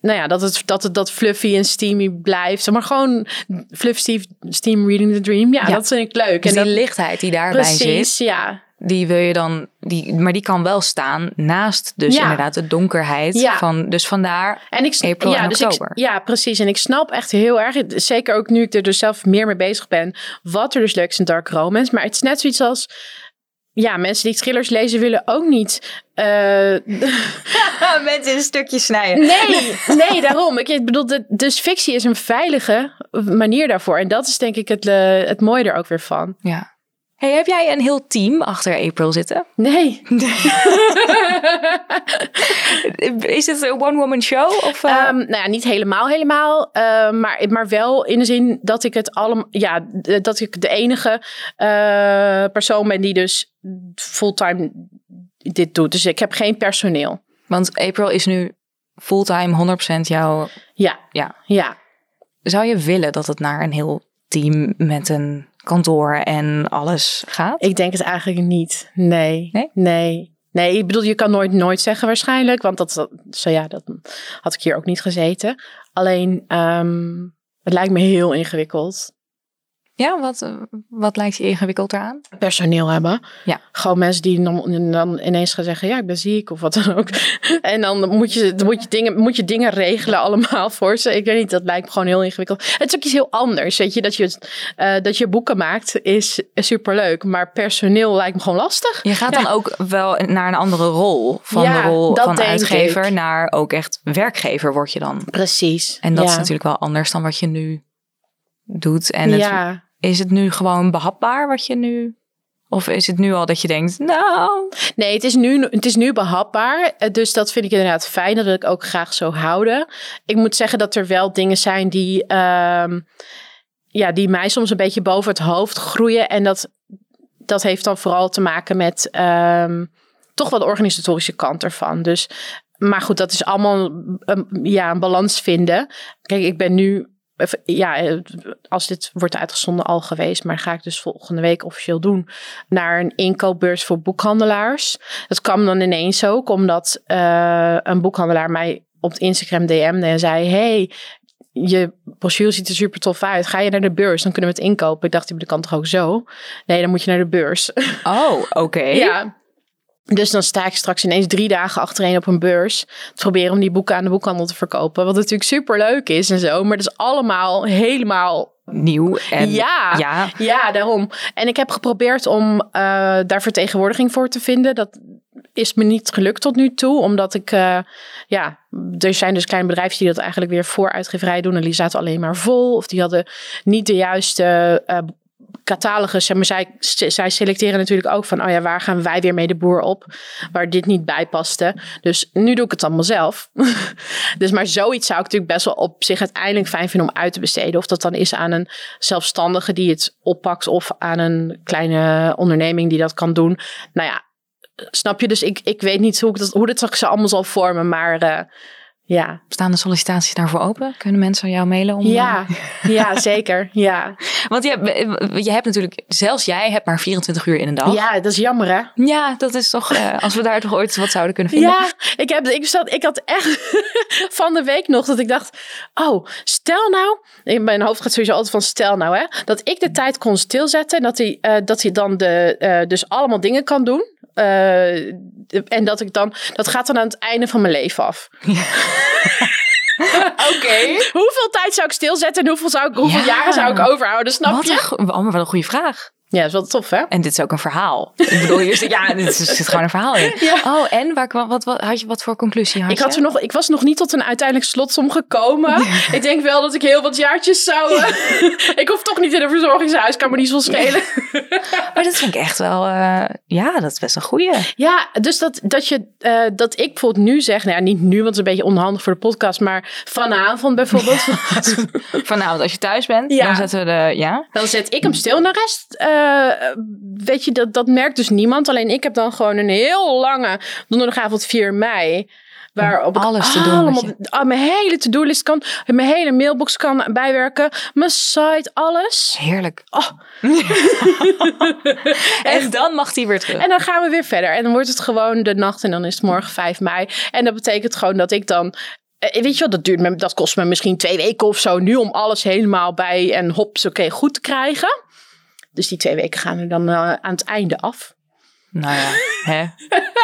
nou ja, dat het, dat het dat fluffy en steamy blijft. Maar gewoon fluff, steam, reading the dream. Ja, Ja. dat vind ik leuk. Dus en die dat, lichtheid die daarbij precies, zit, ja. Die wil je dan, die, maar die kan wel staan naast dus Ja. inderdaad de donkerheid. Ja. Van, dus vandaar En ik, April ja, en dus ik- oktober. ja, precies. En ik snap echt heel erg, zeker ook nu ik er dus zelf meer mee bezig ben, wat er dus leuk is in dark romance. Maar het is net zoiets als, ja, mensen die thrillers lezen willen ook niet. eh, mensen in een stukje snijden. nee, nee, daarom. Ik bedoel, dus fictie is een veilige manier daarvoor. En dat is denk ik het, eh, het mooie er ook weer van. Ja. Hey, heb jij een heel team achter April zitten? Nee. Is het een one-woman show? Of, Ehm, nou ja, niet helemaal, helemaal. eh, maar, maar wel in de zin dat ik het allemaal. Ja, dat ik de enige eh, persoon ben die dus fulltime dit doet. Dus ik heb geen personeel. want April is nu fulltime 100% jouw... Ja, Ja. ja. Zou je willen dat het naar een heel team met een kantoor en alles gaat? Ik denk het eigenlijk niet. Nee. Nee? Nee. Nee, ik bedoel, je kan nooit nooit zeggen waarschijnlijk. Want dat, dat, zo ja, dat had ik hier ook niet gezeten. Alleen, ehm, het lijkt me heel ingewikkeld. Ja, wat, eh, wat lijkt je ingewikkeld eraan? personeel hebben. Ja. Gewoon mensen die dan, dan ineens gaan zeggen, ja, ik ben ziek of wat dan ook. En dan moet je, dan moet je, dingen, moet je dingen regelen allemaal voor ze. Ik weet niet, dat lijkt me gewoon heel ingewikkeld. Het is ook iets heel anders, weet je. Dat je, eh, dat je boeken maakt is superleuk, maar personeel lijkt me gewoon lastig. Je gaat Ja. dan ook wel naar een andere rol. Van Ja, de rol van uitgever ik. naar ook echt werkgever word je dan. Precies. En dat ja. is natuurlijk wel anders dan wat je nu doet. En het, ja. Is het nu gewoon behapbaar wat je nu... Of is het nu al dat je denkt, nou... Nee, het is, nu, het is nu behapbaar. Eh, Dus dat vind ik inderdaad fijn. Dat wil ik ook graag zo houden. Ik moet zeggen dat er wel dingen zijn die, ehm, ja, die mij soms een beetje boven het hoofd groeien. En dat, dat heeft dan vooral te maken met ehm, toch wel de organisatorische kant ervan. Dus, maar goed, dat is allemaal ja, een balans vinden. Kijk, ik ben nu ja, eh, als dit wordt uitgezonden al geweest, maar ga ik dus volgende week officieel doen naar een inkoopbeurs voor boekhandelaars. Dat kwam dan ineens ook omdat eh, een boekhandelaar mij op het Instagram DM'de en zei: Hey, je brochure ziet er super tof uit. Ga je naar de beurs? Dan kunnen we het inkopen. Ik dacht, dat kan toch ook zo? Nee, dan moet je naar de beurs. Oh, oké. Ja. Dus dan sta ik straks ineens drie dagen achtereen op een beurs. Te proberen om die boeken aan de boekhandel te verkopen. Wat natuurlijk super leuk is en zo. Maar dat is allemaal helemaal. Nieuw en... ja, ja. ja, daarom. En ik heb geprobeerd om eh, daar vertegenwoordiging voor te vinden. Dat is me niet gelukt tot nu toe. Omdat ik, eh, ja, er zijn dus kleine bedrijven die dat eigenlijk weer voor uitgeverij doen. En die zaten alleen maar vol. Of die hadden niet de juiste eh catalogus. Maar, zij, zij selecteren natuurlijk ook van, oh ja, waar gaan wij weer mee de boer op? Waar dit niet bij paste. Dus nu doe ik het allemaal zelf. dus maar zoiets zou ik natuurlijk best wel op zich uiteindelijk fijn vinden om uit te besteden. Of dat dan is aan een zelfstandige die het oppakt of aan een kleine onderneming die dat kan doen. Nou ja, snap je? Dus ik, ik weet niet hoe, ik dat, hoe zich zo allemaal zal vormen. Maar eh, ja. Staan de sollicitaties daarvoor open? Kunnen mensen jou mailen? Om, Ja, ja, zeker. Ja. Want je, hebt- je hebt natuurlijk, zelfs jij hebt maar 24 uur in een dag. ja, dat is jammer hè. Ja, dat is toch, eh, als we daar toch ooit wat zouden kunnen vinden. Ja, ik, heb, ik, zat, ik had echt van de week nog dat ik dacht... Oh, stel nou... In mijn hoofd gaat sowieso altijd van stel nou hè. Dat ik de tijd kon stilzetten. En dat hij, eh, dat hij dan de, eh, dus allemaal dingen kan doen. Eh, en dat ik dan... Dat gaat dan aan het einde van mijn leven af. Oké. Hoeveel tijd zou ik stilzetten en hoeveel, zou ik, hoeveel Ja. jaren zou ik overhouden? Snap Wat je? een, oh, maar wat een goede vraag. Ja, dat is wel tof hè? En dit is ook een verhaal. Ik bedoel, hier zit, ja, dit is, zit gewoon een verhaal in. Ja. Oh, en waar, wat, wat, had je, wat voor conclusie had Ik, had je? er nog, ik was nog niet tot een uiteindelijk slotsom gekomen. Ik denk wel dat ik heel wat jaartjes zou... eh, ik hoef toch niet in een verzorgingshuis, kan me niet zo schelen. Maar dat vind ik echt wel, eh, ja, dat is best een goeie. Ja, dus dat, dat, je, eh, dat ik bijvoorbeeld nu zeg... Nou ja, niet nu, want het is een beetje onhandig voor de podcast... maar vanavond bijvoorbeeld... Vanavond als je thuis bent, dan zetten we de, ja. dan zet ik hem stil. En de rest, eh, weet je, dat, dat merkt dus niemand. Alleen ik heb dan gewoon een heel lange donderdagavond 4 mei... Waarop alles te doen allemaal, ah, mijn hele to-do-list kan, mijn hele mailbox kan bijwerken, mijn site, alles. Heerlijk. Oh. en dan mag die weer terug. En dan gaan we weer verder. En dan wordt het gewoon de nacht en dan is het morgen 5 mei. En dat betekent gewoon dat ik dan. eh, Weet je wel, dat, duurt me, dat kost me misschien twee weken of zo nu om alles helemaal bij en hops, oké, goed te krijgen. Dus die twee weken gaan er dan eh, aan het einde af. Nou ja, hè?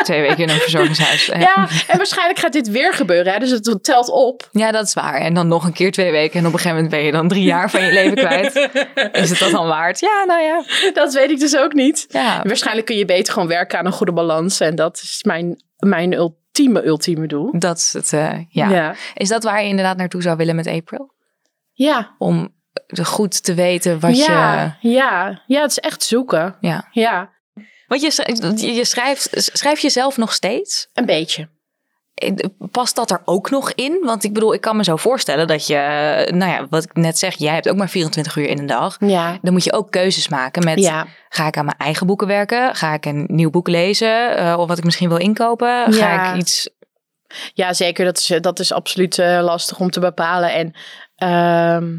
twee weken in een verzorgingshuis. hè? Ja, en waarschijnlijk gaat dit weer gebeuren. Hè? Dus het telt op. Ja, dat is waar. En dan nog een keer twee weken. En op een gegeven moment ben je dan drie jaar van je leven kwijt. Is het dat dan waard? Ja, nou ja. Dat weet ik dus ook niet. ja. Waarschijnlijk kun je beter gewoon werken aan een goede balans. En dat is mijn, mijn ultieme, ultieme doel. Dat is het, eh, ja. ja. Is dat waar je inderdaad naartoe zou willen met April? Ja, Om goed te weten wat ja, ja. ja, het is echt zoeken. je... Ja. Ja, Want je, je schrijft, schrijf je zelf nog steeds? een beetje. Eh, Past dat er ook nog in? Want ik bedoel, ik kan me zo voorstellen dat je... Nou ja, wat ik net zeg, jij hebt ook maar 24 uur in een dag. Ja, Dan moet je ook keuzes maken met... ja. Ga ik aan mijn eigen boeken werken? Ga ik een nieuw boek lezen? Eh, of wat ik misschien wil inkopen? Ga Ja. ik iets... ja zeker. Dat is, dat is absoluut eh, lastig om te bepalen. En ehm,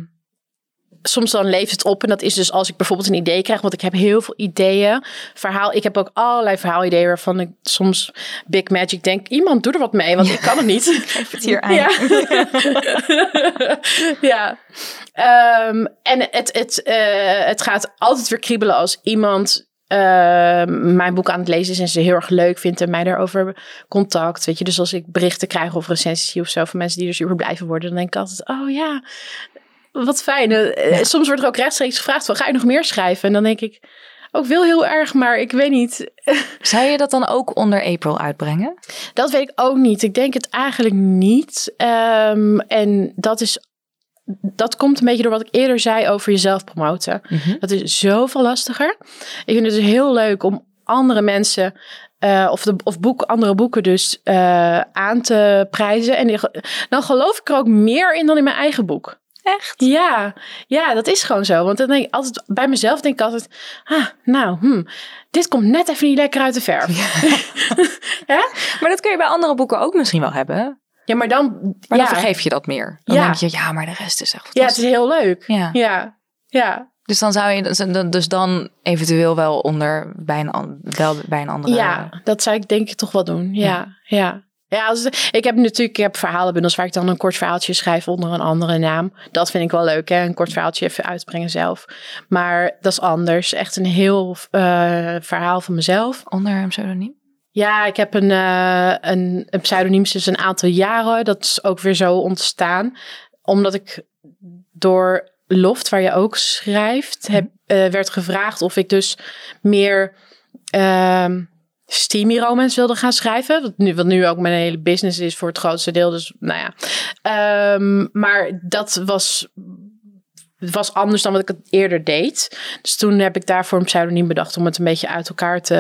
soms dan leeft het op. En dat is dus als ik bijvoorbeeld een idee krijg. Want ik heb heel veel ideeën. Verhaal, ik heb ook allerlei verhaalideeën waarvan ik soms Big Magic denk. Iemand doe er wat mee, want ik kan het niet. Geef het hier aan. Ja. ja. Ehm, en het, het, eh, het gaat altijd weer kriebelen als iemand ehm, mijn boek aan het lezen is en ze heel erg leuk vindt en mij daarover contact. Weet je, dus als ik berichten krijg of recensies of zo van mensen die er super blij van worden, dan denk ik altijd, oh ja, wat fijn. Eh, Soms wordt er ook rechtstreeks gevraagd van, ga je nog meer schrijven? En dan denk ik, ook wil heel erg, maar ik weet niet. Zou je dat dan ook onder April uitbrengen? Dat weet ik ook niet. Ik denk het eigenlijk niet. Ehm, en dat is. Dat komt een beetje door wat ik eerder zei over jezelf promoten. Dat is zoveel lastiger. Ik vind het dus heel leuk om andere mensen eh, of, de, of boek, andere boeken dus eh, aan te prijzen. En dan geloof ik er ook meer in dan in mijn eigen boek. Echt? Ja, ja, dat is gewoon zo. Want dan denk ik altijd, bij mezelf denk ik altijd, ah, nou, hmm, dit komt net even niet lekker uit de verf. Maar dat kun je bij andere boeken ook misschien wel hebben. Ja, maar dan, Maar ja, dan vergeef je dat meer. Dan Ja. denk je, ja, maar de rest is echt ja, het is heel leuk. Ja. Ja, ja, Dus dan zou je dus dan eventueel wel onder bij een, wel bij een andere. ja, dat zou ik denk ik toch wel doen. Ja, ja. Ja. als, ik heb natuurlijk ik heb verhalenbundels waar ik dan een kort verhaaltje schrijf onder een andere naam. Dat vind ik wel leuk, hè? Een kort verhaaltje even uitbrengen zelf. Maar dat is anders. Echt een heel eh, verhaal van mezelf. Onder een pseudoniem? Ja, ik heb een, eh, een, een pseudoniem sinds een aantal jaren. Dat is ook weer zo ontstaan. Omdat ik door Loft, waar je ook schrijft, heb, eh, werd gevraagd of ik dus meer ehm steamy romance wilde gaan schrijven. Wat nu, wat nu ook mijn hele business is voor het grootste deel. Dus nou ja. Ehm, maar dat was het was anders dan wat ik het eerder deed. Dus toen heb ik daarvoor een pseudoniem bedacht om het een beetje uit elkaar te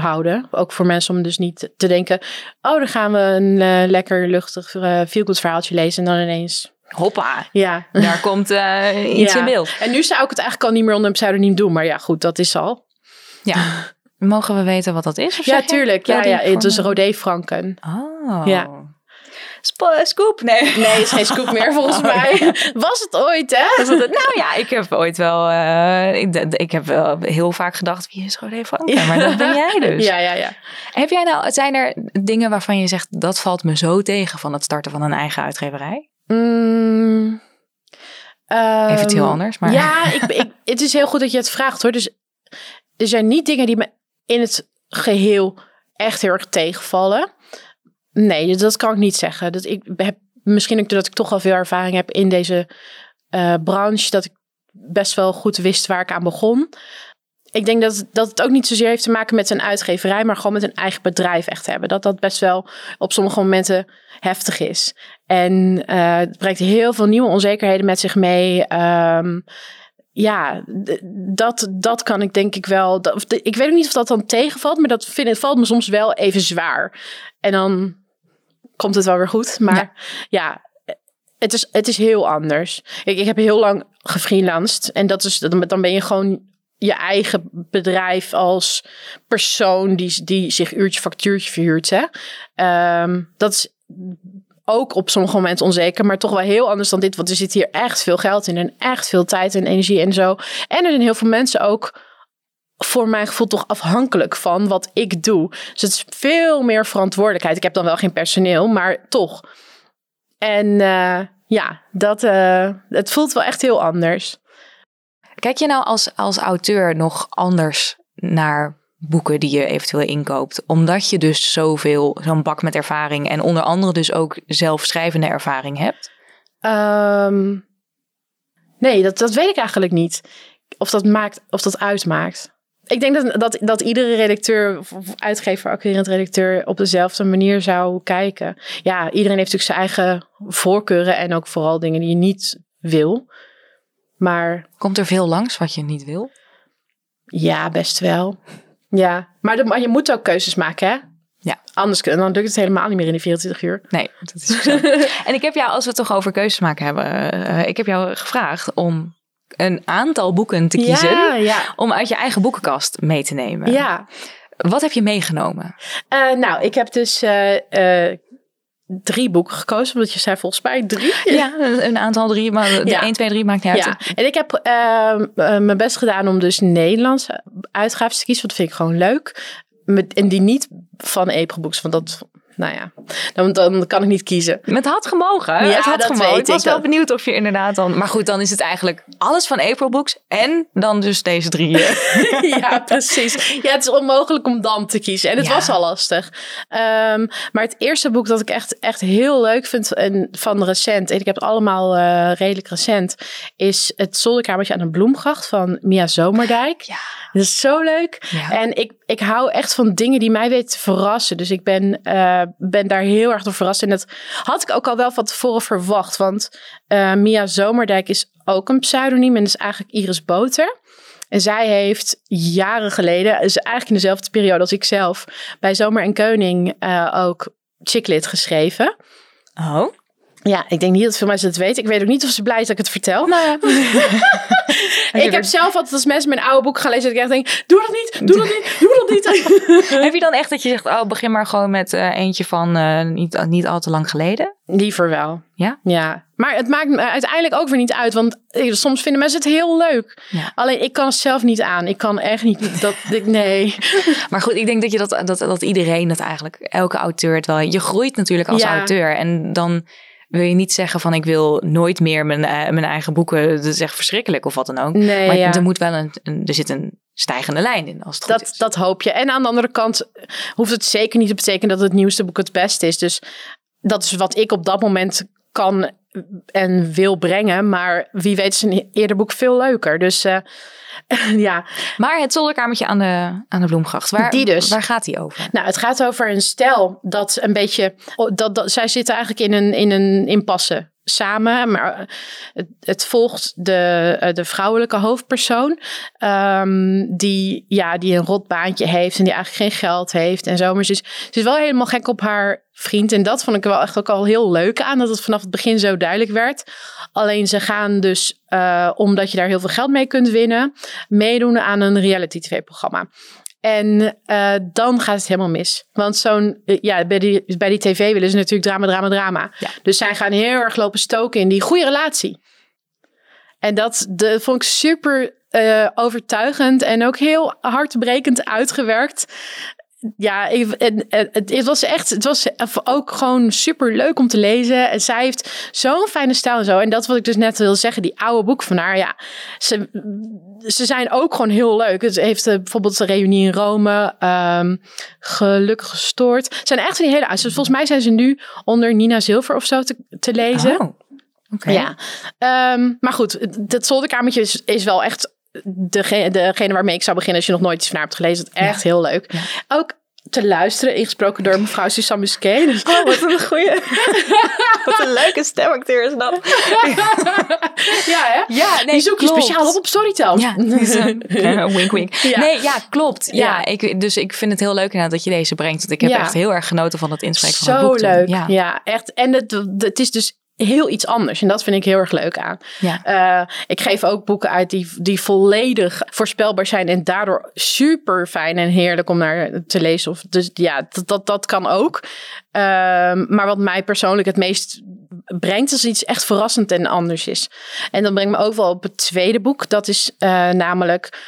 houden. Ook voor mensen om dus niet te denken, oh, dan gaan we een eh, lekker luchtig uh, feel-good verhaaltje lezen en dan ineens, Hoppa, ja. daar komt eh, iets Ja. in beeld. En nu zou ik het eigenlijk al niet meer onder een pseudoniem doen, maar ja, goed, dat is al. Ja. Mogen we weten wat dat is? Of Ja, tuurlijk. Ja, Rodé ja, het is Franken? Rodé Franken. Oh. Ja. Spo- scoop? Nee. Nee, het is geen scoop meer volgens mij. Was het ooit, hè? Was het- nou ja, ik heb ooit wel... eh, ik, heb wel heel vaak gedacht, wie is Rodé Franken? Maar dat ben jij dus. Ja, ja, ja. Heb jij nou, zijn er dingen waarvan je zegt, dat valt me zo tegen van het starten van een eigen uitgeverij? Mm, Even iets heel ehm, anders, maar... Ja, ik, ik, het is heel goed dat je het vraagt hoor. Dus er zijn niet dingen die me in het geheel echt heel erg tegenvallen. Nee, dus dat kan ik niet zeggen. Dat ik heb, misschien ook doordat ik toch al veel ervaring heb in deze eh, branche, dat ik best wel goed wist waar ik aan begon. Ik denk dat, dat het ook niet zozeer heeft te maken met een uitgeverij, maar gewoon met een eigen bedrijf echt hebben. Dat dat best wel op sommige momenten heftig is. En eh, het brengt heel veel nieuwe onzekerheden met zich mee. Ehm, ja, dat, dat kan ik denk ik wel. Dat, ik weet ook niet of dat dan tegenvalt, maar dat vind, het valt me soms wel even zwaar. En dan komt het wel weer goed. Maar ja, het, is, het is heel anders. Ik, ik heb heel lang gefreelanced. En dat is, dan, dan ben je gewoon je eigen bedrijf als persoon die, die zich uurtje factuurtje verhuurt. Hè? Ehm, dat is ook op sommige momenten onzeker, maar toch wel heel anders dan dit. Want er zit hier echt veel geld in en echt veel tijd en energie en zo. En er zijn heel veel mensen ook voor mijn gevoel toch afhankelijk van wat ik doe. Dus het is veel meer verantwoordelijkheid. Ik heb dan wel geen personeel, maar toch. En eh, ja, dat, eh, het voelt wel echt heel anders. Kijk je nou als, als auteur nog anders naar boeken die je eventueel inkoopt? Omdat je dus zoveel, zo'n bak met ervaring en onder andere dus ook zelfschrijvende ervaring hebt? Ehm, nee, dat, dat weet ik eigenlijk niet. Of dat, maakt, of dat uitmaakt. Ik denk dat, dat, dat iedere redacteur of uitgever, acquirerend redacteur op dezelfde manier zou kijken. Ja, iedereen heeft natuurlijk zijn eigen voorkeuren en ook vooral dingen die je niet wil. Maar Komt er veel langs wat je niet wil? ja, best wel. Ja, maar, de- maar je moet ook keuzes maken, hè? Ja. Anders kun- dan lukt het helemaal niet meer in die 24 uur. Nee, dat is zo. en ik heb jou, als we het toch over keuzes maken hebben, eh, ik heb jou gevraagd om een aantal boeken te kiezen. Ja, ja. Om uit je eigen boekenkast mee te nemen. ja. Wat heb je meegenomen? Eh, nou, ik heb dus eh, drie boeken gekozen, omdat je zei volgens mij drie. Ja, een aantal drie, maar de Ja. 1, 2, 3 maakt niet uit. Ja, en ik heb ehm, eh, mijn best gedaan om dus Nederlandse uitgaven te kiezen, want dat vind ik gewoon leuk. Met, en die niet van April-books, want dat, nou ja, dan, dan kan ik niet kiezen. Het had gemogen. Ja, het had dat gemogen. weet ik was wel Dat- benieuwd of je inderdaad dan... Maar goed, dan is het eigenlijk alles van April Books en dan dus deze drie. ja, precies. Ja, het is onmogelijk om dan te kiezen. En het Ja. was al lastig. Ehm, maar het eerste boek dat ik echt, echt heel leuk vind en van recent, en ik heb het allemaal eh, redelijk recent, is Het zolderkamertje aan een bloemgracht van Mia Zomerdijk. Ja. Dat is zo leuk. Ja. En ik, ik hou echt van dingen die mij weten te verrassen. Dus ik ben, eh, ben daar heel erg door verrast. En dat had ik ook al wel van tevoren verwacht. Want eh, Mia Zomerdijk is ook een pseudoniem. En is eigenlijk Iris Boter. En zij heeft jaren geleden, dus eigenlijk in dezelfde periode als ik zelf, bij Zomer en Koning eh, ook Chicklit geschreven. Oh. Ja, ik denk niet dat veel mensen het weten. Ik weet ook niet of ze blij is dat ik het vertel. Nou, ik heb zelf altijd als mensen mijn oude boek gaan lezen, dat ik echt denk, doe dat niet, doe dat niet, doe dat niet. heb je dan echt dat je zegt, oh, begin maar gewoon met eh, eentje van eh, niet, niet al te lang geleden? Liever wel. Ja? Ja. Maar het maakt me uiteindelijk ook weer niet uit. Want eh, soms vinden mensen het heel leuk. Ja. Alleen ik kan het zelf niet aan. Ik kan echt niet. Dat, ik, nee. Maar goed, ik denk dat, je dat, dat, dat iedereen dat eigenlijk, elke auteur het wel... Je groeit natuurlijk als Ja. auteur en dan wil je niet zeggen van ik wil nooit meer mijn, eh, mijn eigen boeken. Dat is echt verschrikkelijk of wat dan ook. Nee, maar ja. er moet wel een, een, er zit een stijgende lijn in als het Dat, is. dat hoop je. En aan de andere kant hoeft het zeker niet te betekenen dat het nieuwste boek het beste is. Dus dat is wat ik op dat moment kan en wil brengen. Maar wie weet is een eerder boek veel leuker. Dus eh, ja, Maar het zolderkamertje aan de, aan de Bloemgracht, waar, Die dus. waar gaat die over? Nou, het gaat over een stel dat een beetje. oh, Dat, dat, zij zitten eigenlijk in een, in een impasse samen. Maar eh, het, het volgt de, eh, de vrouwelijke hoofdpersoon. ehm, die, ja, die een rot baantje heeft en die eigenlijk geen geld heeft en zo. Maar ze is, ze is wel helemaal gek op haar vriend. En dat vond ik wel echt ook al heel leuk aan. Dat het vanaf het begin zo duidelijk werd. Alleen ze gaan dus, eh, omdat je daar heel veel geld mee kunt winnen, meedoen aan een reality tv-programma. En eh, dan gaat het helemaal mis. Want zo'n, eh, ja, bij die, bij die tv willen ze natuurlijk drama, drama, drama. Ja. Dus zij gaan heel erg lopen stoken in die goede relatie. En dat de, vond ik super eh, overtuigend en ook heel hartbrekend uitgewerkt. Ja, het, het was echt, het was ook gewoon super leuk om te lezen. En zij heeft zo'n fijne stijl en zo. En dat wat ik dus net wil zeggen, die oude boeken van haar, ja, ze, ze zijn ook gewoon heel leuk. Het heeft eh, bijvoorbeeld de reunie in Rome, ehm, gelukkig gestoord. Het zijn echt van die hele oude. Dus volgens mij zijn ze nu onder Nina Zilver of zo te, te lezen. Oh. Ja, Ehm, maar goed, dat zolderkamertje is, is wel echt degene, degene waarmee ik zou beginnen als je nog nooit iets van haar hebt gelezen. Echt heel leuk. Ja. Ook te luisteren, ingesproken door mevrouw Suzanne Musquet. Dus, Oh, wat een goeie. wat een leuke stemacteur is dat. ja, hè? Ja, nee, Die zoek je klopt. speciaal op op Storytel. Ja, zo- wink wink. Ja. Nee, ja, klopt. Ja, Ja. ik, dus ik vind het heel leuk inderdaad dat je deze brengt. Want ik heb Ja. echt heel erg genoten van het inspreken van het Zo boek. toen. leuk. Ja. Ja. echt. En het, het is dus heel iets anders. En dat vind ik heel erg leuk aan. Ja. Eh, ik geef ook boeken uit die, die volledig voorspelbaar zijn. En daardoor super fijn en heerlijk om naar te lezen. Of, dus ja, dat, dat, dat kan ook. Ehm, maar wat mij persoonlijk het meest brengt, is iets echt verrassend en anders is. En dat brengt me ook wel op het tweede boek. Dat is eh, namelijk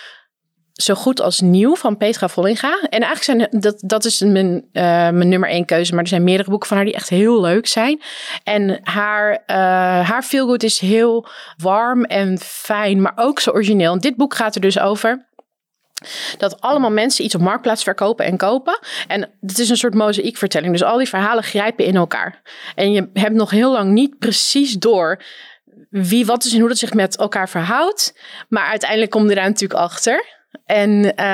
zo goed als nieuw van Petra Vollinga. En eigenlijk zijn dat, dat is mijn, eh, mijn nummer één keuze. Maar er zijn meerdere boeken van haar die echt heel leuk zijn. En haar, eh haar feelgood is heel warm en fijn, maar ook zo origineel. En dit boek gaat er dus over dat allemaal mensen iets op marktplaats verkopen en kopen. En het is een soort mozaïekvertelling. Dus al die verhalen grijpen in elkaar. En je hebt nog heel lang niet precies door wie wat is en hoe dat zich met elkaar verhoudt. Maar uiteindelijk kom je daar natuurlijk achter. En eh,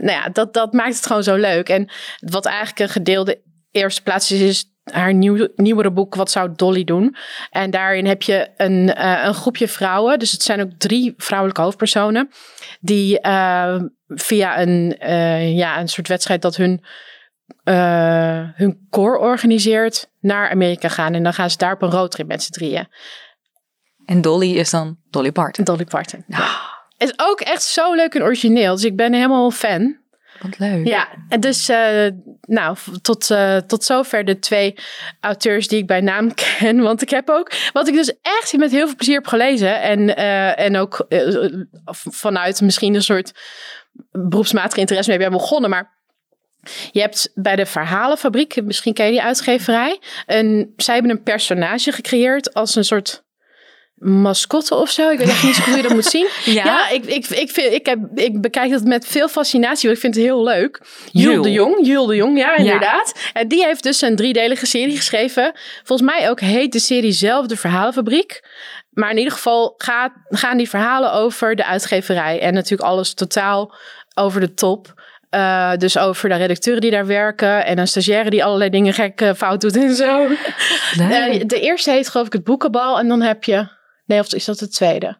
nou ja, dat, dat maakt het gewoon zo leuk. En wat eigenlijk een gedeelde eerste plaats is, is haar nieuw, nieuwere boek Wat zou Dolly doen? En daarin heb je een, eh, een groepje vrouwen. Dus het zijn ook drie vrouwelijke hoofdpersonen. Die eh, via een, ja, een soort wedstrijd dat hun, hun koor organiseert naar Amerika gaan. En dan gaan ze daar op een roadtrip met z'n drieën. En Dolly is dan Dolly Parton. Dolly Parton. Is ook echt zo leuk en origineel. Dus ik ben helemaal fan. Wat leuk. Ja, en dus eh, nou, tot, eh, tot zover de twee auteurs die ik bij naam ken. Want ik heb ook, wat ik dus echt met heel veel plezier heb gelezen. En, eh, en ook vanuit misschien een soort beroepsmatige interesse mee ben begonnen. Maar je hebt bij de Verhalenfabriek, misschien ken je die uitgeverij. Een, zij hebben een personage gecreëerd als een soort mascotte of zo. Ik weet echt niet zo goed hoe je dat moet zien. Ja? Ja, ik, ik, ik, vind, ik, heb, ik bekijk dat met veel fascinatie, want ik vind het heel leuk. Jules de Jong, Jules de Jong, ja, inderdaad. En die heeft dus een driedelige serie geschreven. Volgens mij ook heet de serie zelf De Verhalenfabriek. Maar in ieder geval gaat, gaan die verhalen over de uitgeverij. En natuurlijk alles totaal over de top. Eh, dus over de redacteuren die daar werken. En een stagiaire die allerlei dingen gek fout doet en zo. Leuk. Eh, de eerste heet geloof ik het boekenbal. En dan heb je... Nee, of is dat de tweede?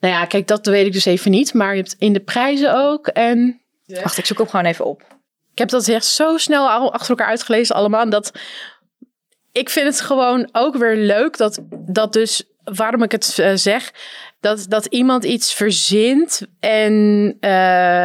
Nou ja, kijk, dat weet ik dus even niet. Maar je hebt in de prijzen ook. En Wacht, ik zoek hem gewoon even op. ik heb dat echt zo snel al achter elkaar uitgelezen allemaal. Dat ik vind het gewoon ook weer leuk dat, dat dus, waarom ik het eh, zeg, dat, dat iemand iets verzint en, eh,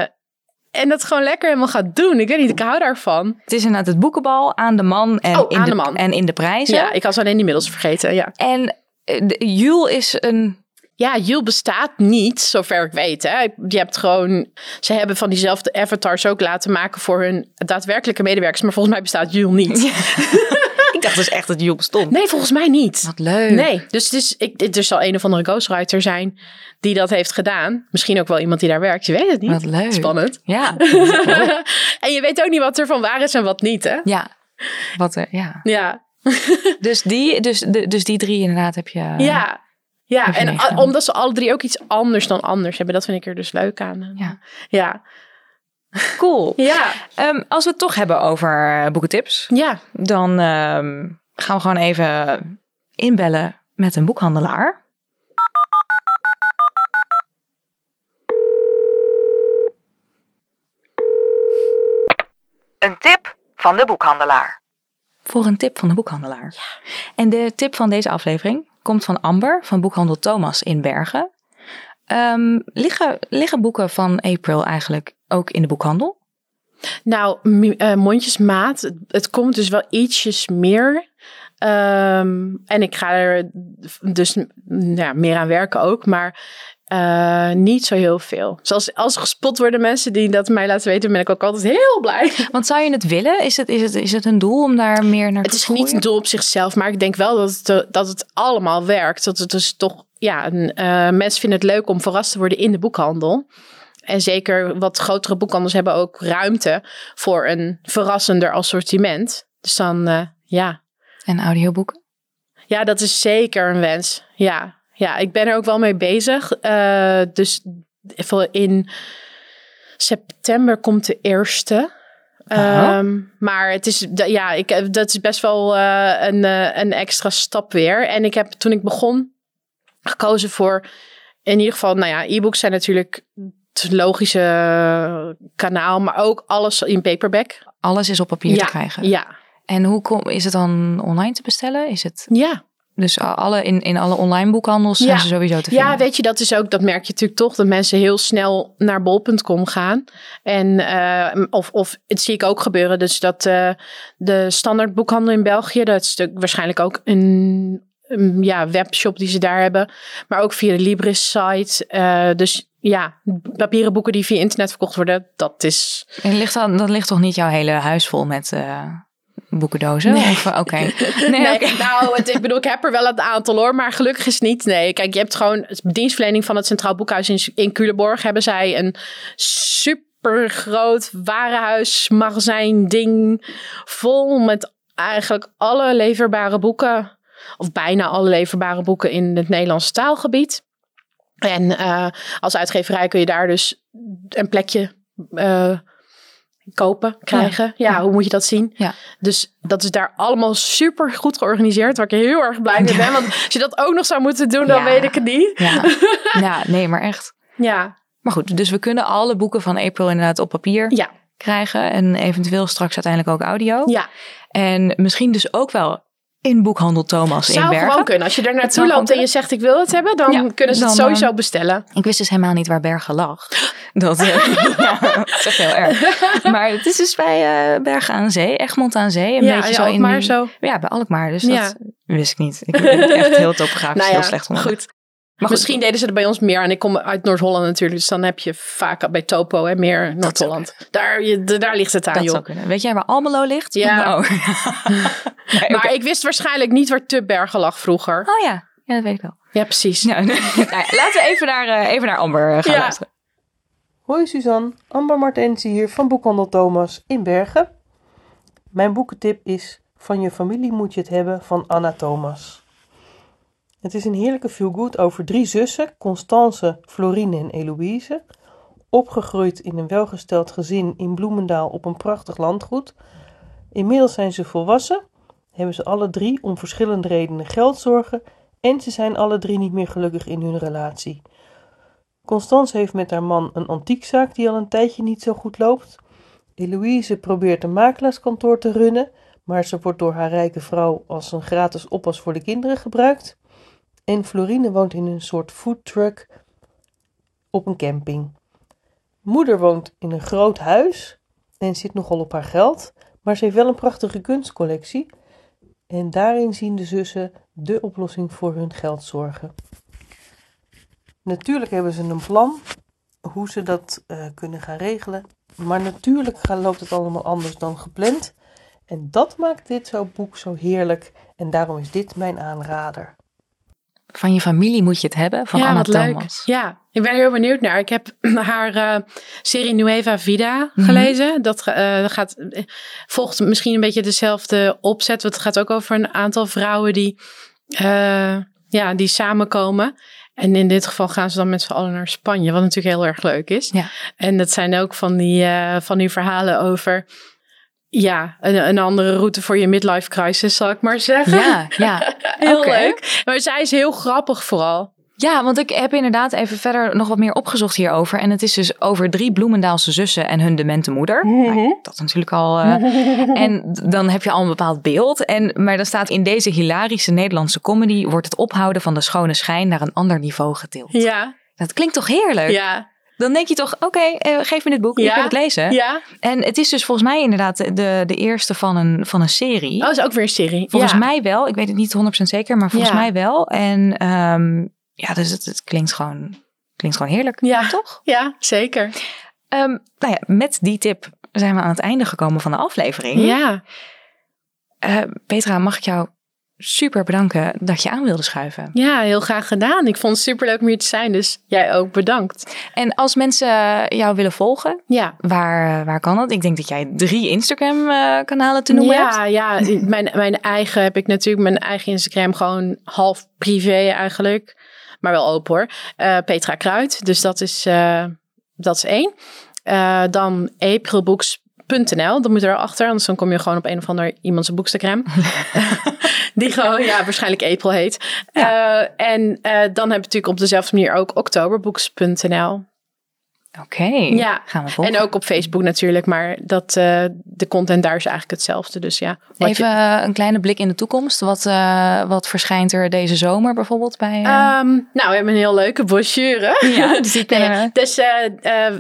en dat gewoon lekker helemaal gaat doen. Ik weet niet, ik hou daarvan. Het is inderdaad het boekenbal aan de man en, Oh, in, aan de, de man. en in de prijzen. Ja, ik was alleen die middels vergeten, ja. En eh, Jules is een... Ja, Jules bestaat niet, zover ik weet. Hè. Je hebt gewoon, ze hebben van diezelfde avatars ook laten maken voor hun daadwerkelijke medewerkers. Maar volgens mij bestaat Jules niet. Ik dacht dus echt dat Jules bestond. Nee, volgens mij niet. Wat leuk. Nee, dus het is, ik, er zal een of andere ghostwriter zijn die dat heeft gedaan. Misschien ook wel iemand die daar werkt, je weet het niet. Wat leuk. Spannend. Ja. en je weet ook niet wat er van waar is en wat niet, hè? ja. Wat, er- ja. Ja, Dus die, dus, de, dus die drie inderdaad heb je... ja. Ja, Heb je en omdat ze alle drie ook iets anders dan anders hebben. Dat vind ik er dus leuk aan. Ja. Ja. Cool. Ja. Ehm, als we het toch hebben over eh, boekentips, Ja. dan ehm, gaan we gewoon even inbellen met een boekhandelaar. Een tip van de boekhandelaar. Voor een tip van de boekhandelaar. En de tip van deze aflevering komt van Amber van boekhandel Thomas in Bergen. Ehm, liggen, liggen boeken van April eigenlijk ook in de boekhandel? Nou, eh, mondjesmaat, het, het komt dus wel ietsjes meer. Ehm, en ik ga er dus ja, meer aan werken ook, maar eh, niet zo heel veel. Zoals als gespot worden mensen die dat mij laten weten, ben ik ook altijd heel blij. Want zou je het willen? Is het, is het, is het een doel om daar meer naar Het te is niet een doel op zichzelf, maar ik denk wel dat het, eh, dat het allemaal werkt. Dat het dus toch, ja, een, eh, mensen vinden het leuk om verrast te worden in de boekhandel. En zeker wat grotere boekhandels hebben ook ruimte voor een verrassender assortiment. Dus dan, ja. En audioboeken? ja, dat is zeker een wens. Ja, ja ik ben er ook wel mee bezig. Eh, dus in september komt de eerste. Ehm, maar het is, ja, ik, dat is best wel eh, een, eh, een extra stap weer. En ik heb toen ik begon gekozen voor in ieder geval, nou ja, e-books zijn natuurlijk het logische kanaal, maar ook alles in paperback. Alles is op papier ja, te krijgen. Ja, En hoe kom, is het dan online te bestellen? Is het ja. Dus alle, in, in alle online boekhandels zijn ze sowieso te vinden? Ja, weet je, dat is ook, dat merk je natuurlijk toch, dat mensen heel snel naar bol.com gaan. En, eh, of, of het zie ik ook gebeuren, dus dat eh, de standaard boekhandel in België, dat is natuurlijk waarschijnlijk ook een, een, ja, webshop die ze daar hebben, maar ook via de Libris site. Eh, dus ja, papieren boeken die via internet verkocht worden, dat is... En ligt dan, dan ligt toch niet jouw hele huis vol met eh, boekendozen? Nee. Of, Oké. Nee, nou, het, ik bedoel, ik heb er wel een aantal hoor, maar gelukkig is het niet. Nee, kijk, je hebt gewoon dienstverlening van het Centraal Boekhuis in, in Culemborg. Hebben zij een super groot warenhuis, magazijn, ding vol met eigenlijk alle leverbare boeken. Of bijna alle leverbare boeken in het Nederlandse taalgebied. En eh, als uitgeverij kun je daar dus een plekje eh, kopen, krijgen. Ja, Ja. hoe moet je dat zien? Ja. Dus dat is daar allemaal super goed georganiseerd, waar ik heel erg blij mee ben. Want als je dat ook nog zou moeten doen, dan weet ik het niet. Ja. nee, maar echt. Ja, Maar goed, dus we kunnen alle boeken van April inderdaad op papier krijgen. En eventueel straks uiteindelijk ook audio. ja. En misschien dus ook wel in boekhandel Thomas in Zou Bergen. gewoon kunnen. Als je er zou naartoe loopt en je zegt ik wil het hebben, dan Ja, kunnen ze het sowieso eh, bestellen. Ik wist dus helemaal niet waar Bergen lag. Dat, eh, ja, dat is echt heel erg. Maar het is dus bij eh, Bergen aan Zee, Egmond aan Zee. Een Ja, beetje zo in die- zo. Ja, bij Alkmaar. Dus Ja. dat wist ik niet. Ik ben echt heel topografisch Nou heel slecht goed. Maar goed, Misschien deden ze er bij ons meer. En ik kom uit Noord-Holland natuurlijk. Dus dan heb je vaak bij Topo hè, meer Noord-Holland. Daar, je- daar ligt het aan, dat joh. zou kunnen. Weet jij waar Almelo ligt? Ja. Oh, Nee, Maar ik wist waarschijnlijk niet waar Tubbergen lag vroeger. oh ja. ja, dat weet ik wel. Ja, precies. Ja, nee. Nou ja, laten we even naar, eh, even naar Amber eh, gaan Ja. luisteren. Hoi Suzanne, Amber Martensi hier van Boekhandel Thomas in Bergen. Mijn boekentip is Van je familie moet je het hebben van Anna Thomas. Het is een heerlijke feel-good over drie zussen, Constance, Florine en Eloïse. Opgegroeid in een welgesteld gezin in Bloemendaal op een prachtig landgoed. Inmiddels zijn ze volwassen, hebben ze alle drie om verschillende redenen geldzorgen en ze zijn alle drie niet meer gelukkig in hun relatie. Constance heeft met haar man een antiekzaak die al een tijdje niet zo goed loopt. Eloïse probeert een makelaarskantoor te runnen, maar ze wordt door haar rijke vrouw als een gratis oppas voor de kinderen gebruikt. En Florine woont in een soort foodtruck op een camping. Moeder woont in een groot huis en zit nogal op haar geld, maar ze heeft wel een prachtige kunstcollectie. En daarin zien de zussen de oplossing voor hun geldzorgen. Natuurlijk hebben ze een plan hoe ze dat eh, kunnen gaan regelen. Maar natuurlijk loopt het allemaal anders dan gepland. En dat maakt dit zo boek zo heerlijk. En daarom is dit mijn aanrader. Van je familie moet je het hebben, van ja, Anna wat leuk. Thomas. Ja, ik ben er heel benieuwd naar. Ik heb haar eh, serie Nueva Vida Mhm. gelezen. Dat eh, gaat, eh, volgt misschien een beetje dezelfde opzet. Want het gaat ook over een aantal vrouwen die, ja, die samenkomen. En in dit geval gaan ze dan met z'n allen naar Spanje. Wat natuurlijk heel erg leuk is. Ja. En dat zijn ook van die, van die verhalen over... Ja, een, een andere route voor je midlife crisis, zal ik maar zeggen. Ja, ja. heel leuk. Maar zij is heel grappig vooral. Ja, want ik heb inderdaad even verder nog wat meer opgezocht hierover. En het is dus over drie Bloemendaalse zussen en hun demente moeder. Nou, dat is natuurlijk al. eh, en dan heb je al een bepaald beeld. En, maar dan staat in deze hilarische Nederlandse comedy wordt het ophouden van de schone schijn naar een ander niveau getild. Ja, Dat klinkt toch heerlijk? ja. Dan denk je toch, oké, eh, geef me dit boek, ik Ja. wil het lezen. Ja. En het is dus volgens mij inderdaad de, de eerste van een, van een serie. Oh, is ook weer een serie. volgens ja. mij wel. Ik weet het niet 100% zeker, maar volgens Ja. mij wel. En ehm, ja, dus het, het klinkt, gewoon, klinkt gewoon heerlijk. Ja. Toch? Ja, zeker. Ehm, nou ja, met die tip zijn we aan het einde gekomen van de aflevering. Ja. Eh, Petra, mag ik jou super bedanken dat je aan wilde schuiven. ja, heel graag gedaan. Ik vond het superleuk om hier te zijn, dus jij ook bedankt. En als mensen jou willen volgen, Ja. waar, waar kan dat? Ik denk dat jij drie Instagram-kanalen te noemen hebt. Ja, ja mijn, mijn eigen heb ik natuurlijk, mijn eigen Instagram gewoon half privé eigenlijk. Maar wel open hoor. Eh, Petra Kruid, dus dat is, eh, dat is één. Eh, dan aprilbooks.nl, dat moet er achter, anders dan kom je gewoon op een of ander iemand zijn boekstagram. Die gewoon, ja, waarschijnlijk April heet. Eh, en eh, dan heb je natuurlijk op dezelfde manier ook oktoberbooks.nl. Oké, Ja. gaan we volgen. En ook op Facebook natuurlijk, maar dat, eh, de content daar is eigenlijk hetzelfde. Dus ja, Even je- eh, een kleine blik in de toekomst. Wat, eh, wat verschijnt er deze zomer bijvoorbeeld bij... eh, Ehm, nou, we hebben een heel leuke brochure. Ja, die we. Dus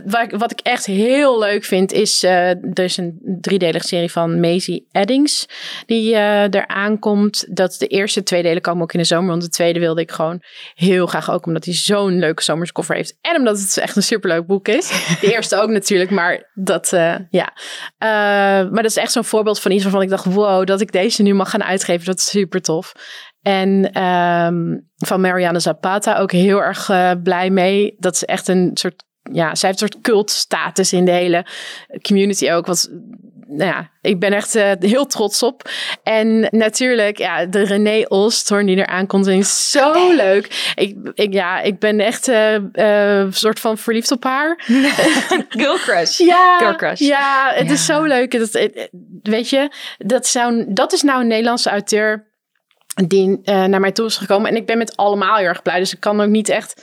wat, ik, wat ik echt heel leuk vind is, er is een driedelige serie van Maisie Eddings die er aankomt. Dat de eerste twee delen komen ook in de zomer, want de tweede wilde ik gewoon heel graag ook, omdat hij zo'n leuke zomerskoffer heeft. En omdat het echt een superleuk boek is. De eerste ook natuurlijk, maar dat, eh, ja. Eh, maar dat is echt zo'n voorbeeld van iets waarvan ik dacht, wow, dat ik deze nu mag gaan uitgeven, dat is super tof. En ehm, van Mariana Zapata ook heel erg eh, blij mee. Dat is echt een soort, ja, zij heeft een soort cultstatus in de hele community ook. Wat, nou ja, ik ben echt eh, heel trots op. En natuurlijk, ja, de René Olsthoorn die er aankomt, is zo leuk. Ik, ik, ja, ik ben echt eh, eh, soort van verliefd op haar. Girl crush. Ja, Girl crush. ja het is zo leuk. Dat, weet je, dat, zou, dat is nou een Nederlandse auteur die naar mij toe is gekomen. En ik ben met allemaal heel erg blij. Dus ik kan ook niet echt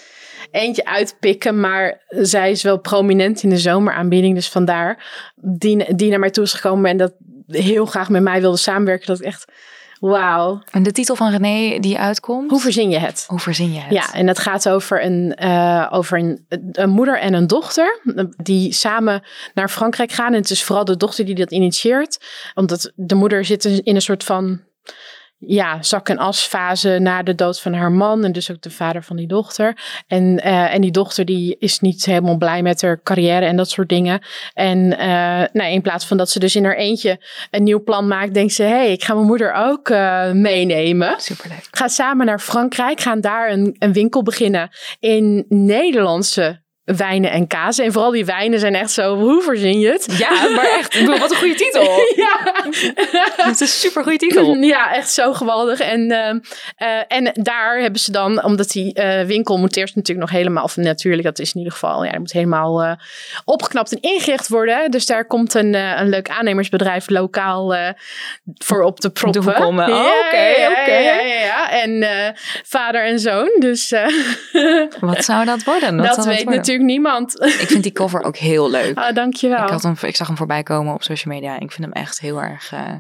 eentje uitpikken. Maar zij is wel prominent in de zomeraanbieding. Dus vandaar die, die naar mij toe is gekomen. En dat heel graag met mij wilde samenwerken. Dat ik echt, wauw. En de titel van René die uitkomt? Hoe verzin je het? Hoe verzin je het? Ja, en dat gaat over een, eh, over een, een moeder en een dochter die samen naar Frankrijk gaan. En het is vooral de dochter die dat initieert. Omdat de moeder zit in een soort van ja, zak- en asfase na de dood van haar man. En dus ook de vader van die dochter. En, eh, en die dochter die is niet helemaal blij met haar carrière en dat soort dingen. En eh, nou, in plaats van dat ze dus in haar eentje een nieuw plan maakt, denkt ze... hé, hey, ik ga mijn moeder ook eh, meenemen. Superleuk. Gaan samen naar Frankrijk, gaan daar een, een winkel beginnen in Nederlandse wijnen en kazen. En vooral die wijnen zijn echt zo, hoe verzin je het? Ja, maar echt, bedoel, wat een goede titel. ja. Het is een super goede titel. Ja, echt zo geweldig. En, ehm, eh, en daar hebben ze dan, omdat die eh, winkel moet eerst natuurlijk nog helemaal, of natuurlijk, dat is in ieder geval, ja, dat moet helemaal eh, opgeknapt en ingericht worden. Dus daar komt een, eh, een leuk aannemersbedrijf lokaal eh, voor op te proppen. Doorkomen. Oh, Ja, oké, ja, oké. Ja, ja, ja. En eh, vader en zoon. Dus eh, Wat zou dat worden? Wat dat weet worden? Natuurlijk niemand. Ik vind die cover ook heel leuk. Ah, dankjewel. Ik, had hem, ik zag hem voorbij komen op social media. Ik vind hem echt heel erg, eh,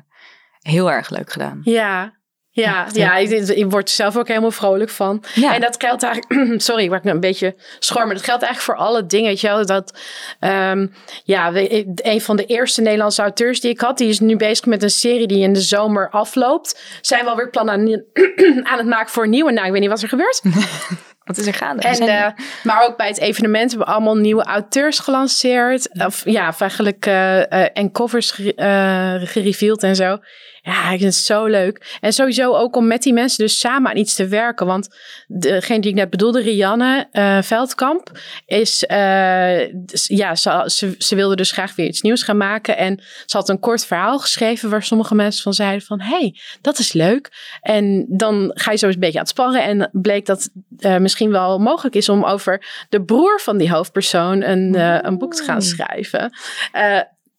heel erg leuk gedaan. Ja, ja, ja ja. ik, ik word er zelf ook helemaal vrolijk van. Ja. En dat geldt eigenlijk, sorry, ik word een beetje schor, maar dat geldt eigenlijk voor alle dingen. Weet je wel, dat, ehm, ja, we- een van de eerste Nederlandse auteurs die ik had, die is nu bezig met een serie die in de zomer afloopt. Zijn we alweer plannen aan, aan het maken voor een nieuwe? Nou, ik weet niet wat er gebeurt. Wat is er gaande? En, zijn- eh, maar ook bij het evenement hebben we allemaal nieuwe auteurs gelanceerd. Of ja, of eigenlijk eh, eh, en covers ge- gereveeld en zo. Ja, ik vind het zo leuk. En sowieso ook om met die mensen dus samen aan iets te werken. Want degene die ik net bedoelde, Rianne eh, Veldkamp, is, eh, ja, ze, ze, ze wilde dus graag weer iets nieuws gaan maken. En ze had een kort verhaal geschreven waar sommige mensen van zeiden van, hey, dat is leuk. En dan ga je zo eens een beetje aan het sparren. En bleek dat eh, misschien wel mogelijk is om over de broer van die hoofdpersoon een, een boek te gaan schrijven.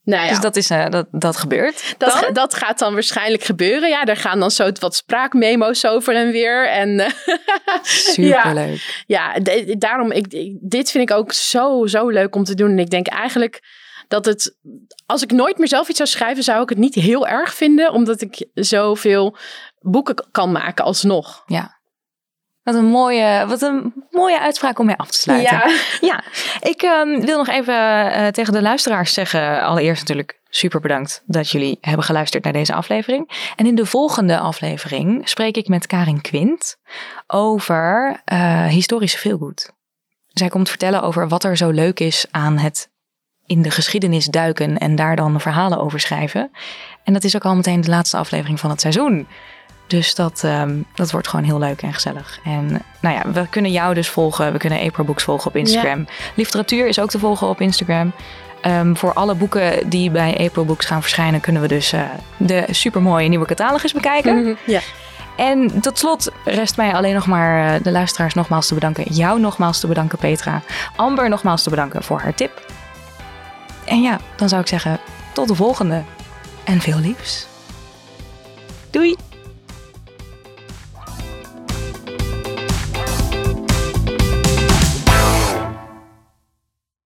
Nou ja, Dus dat, is, eh, dat, dat gebeurt. dat, dan? dat gaat dan waarschijnlijk gebeuren. Ja, er gaan dan zo wat spraakmemo's over en weer. En eh, Superleuk. ja, d- daarom, ik, ik- dit vind ik ook zo, zo leuk om te doen. En ik denk eigenlijk dat het, als ik nooit meer zelf iets zou schrijven, zou ik het niet heel erg vinden. Omdat ik zoveel boeken kan maken alsnog. Ja. Wat een mooie, wat een mooie uitspraak om mee af te sluiten. Ja. Ja, ik ehm, wil nog even eh, tegen de luisteraars zeggen. Allereerst natuurlijk super bedankt dat jullie hebben geluisterd naar deze aflevering. En in de volgende aflevering spreek ik met Karin Quint over eh, historische veelgoed. Zij komt vertellen over wat er zo leuk is aan het in de geschiedenis duiken en daar dan verhalen over schrijven. En dat is ook al meteen de laatste aflevering van het seizoen. Dus dat, ehm, dat wordt gewoon heel leuk en gezellig. En nou ja, we kunnen jou dus volgen. We kunnen April Books volgen op Instagram. Literatuur is ook te volgen op Instagram. Ehm, voor alle boeken die bij April Books gaan verschijnen, kunnen we dus eh, de supermooie nieuwe catalogus bekijken. Ja. En tot slot rest mij alleen nog maar eh, de luisteraars nogmaals te bedanken. Jou nogmaals te bedanken, Petra. Amber nogmaals te bedanken voor haar tip. En ja, dan zou ik zeggen, tot de volgende. En veel liefs. Doei!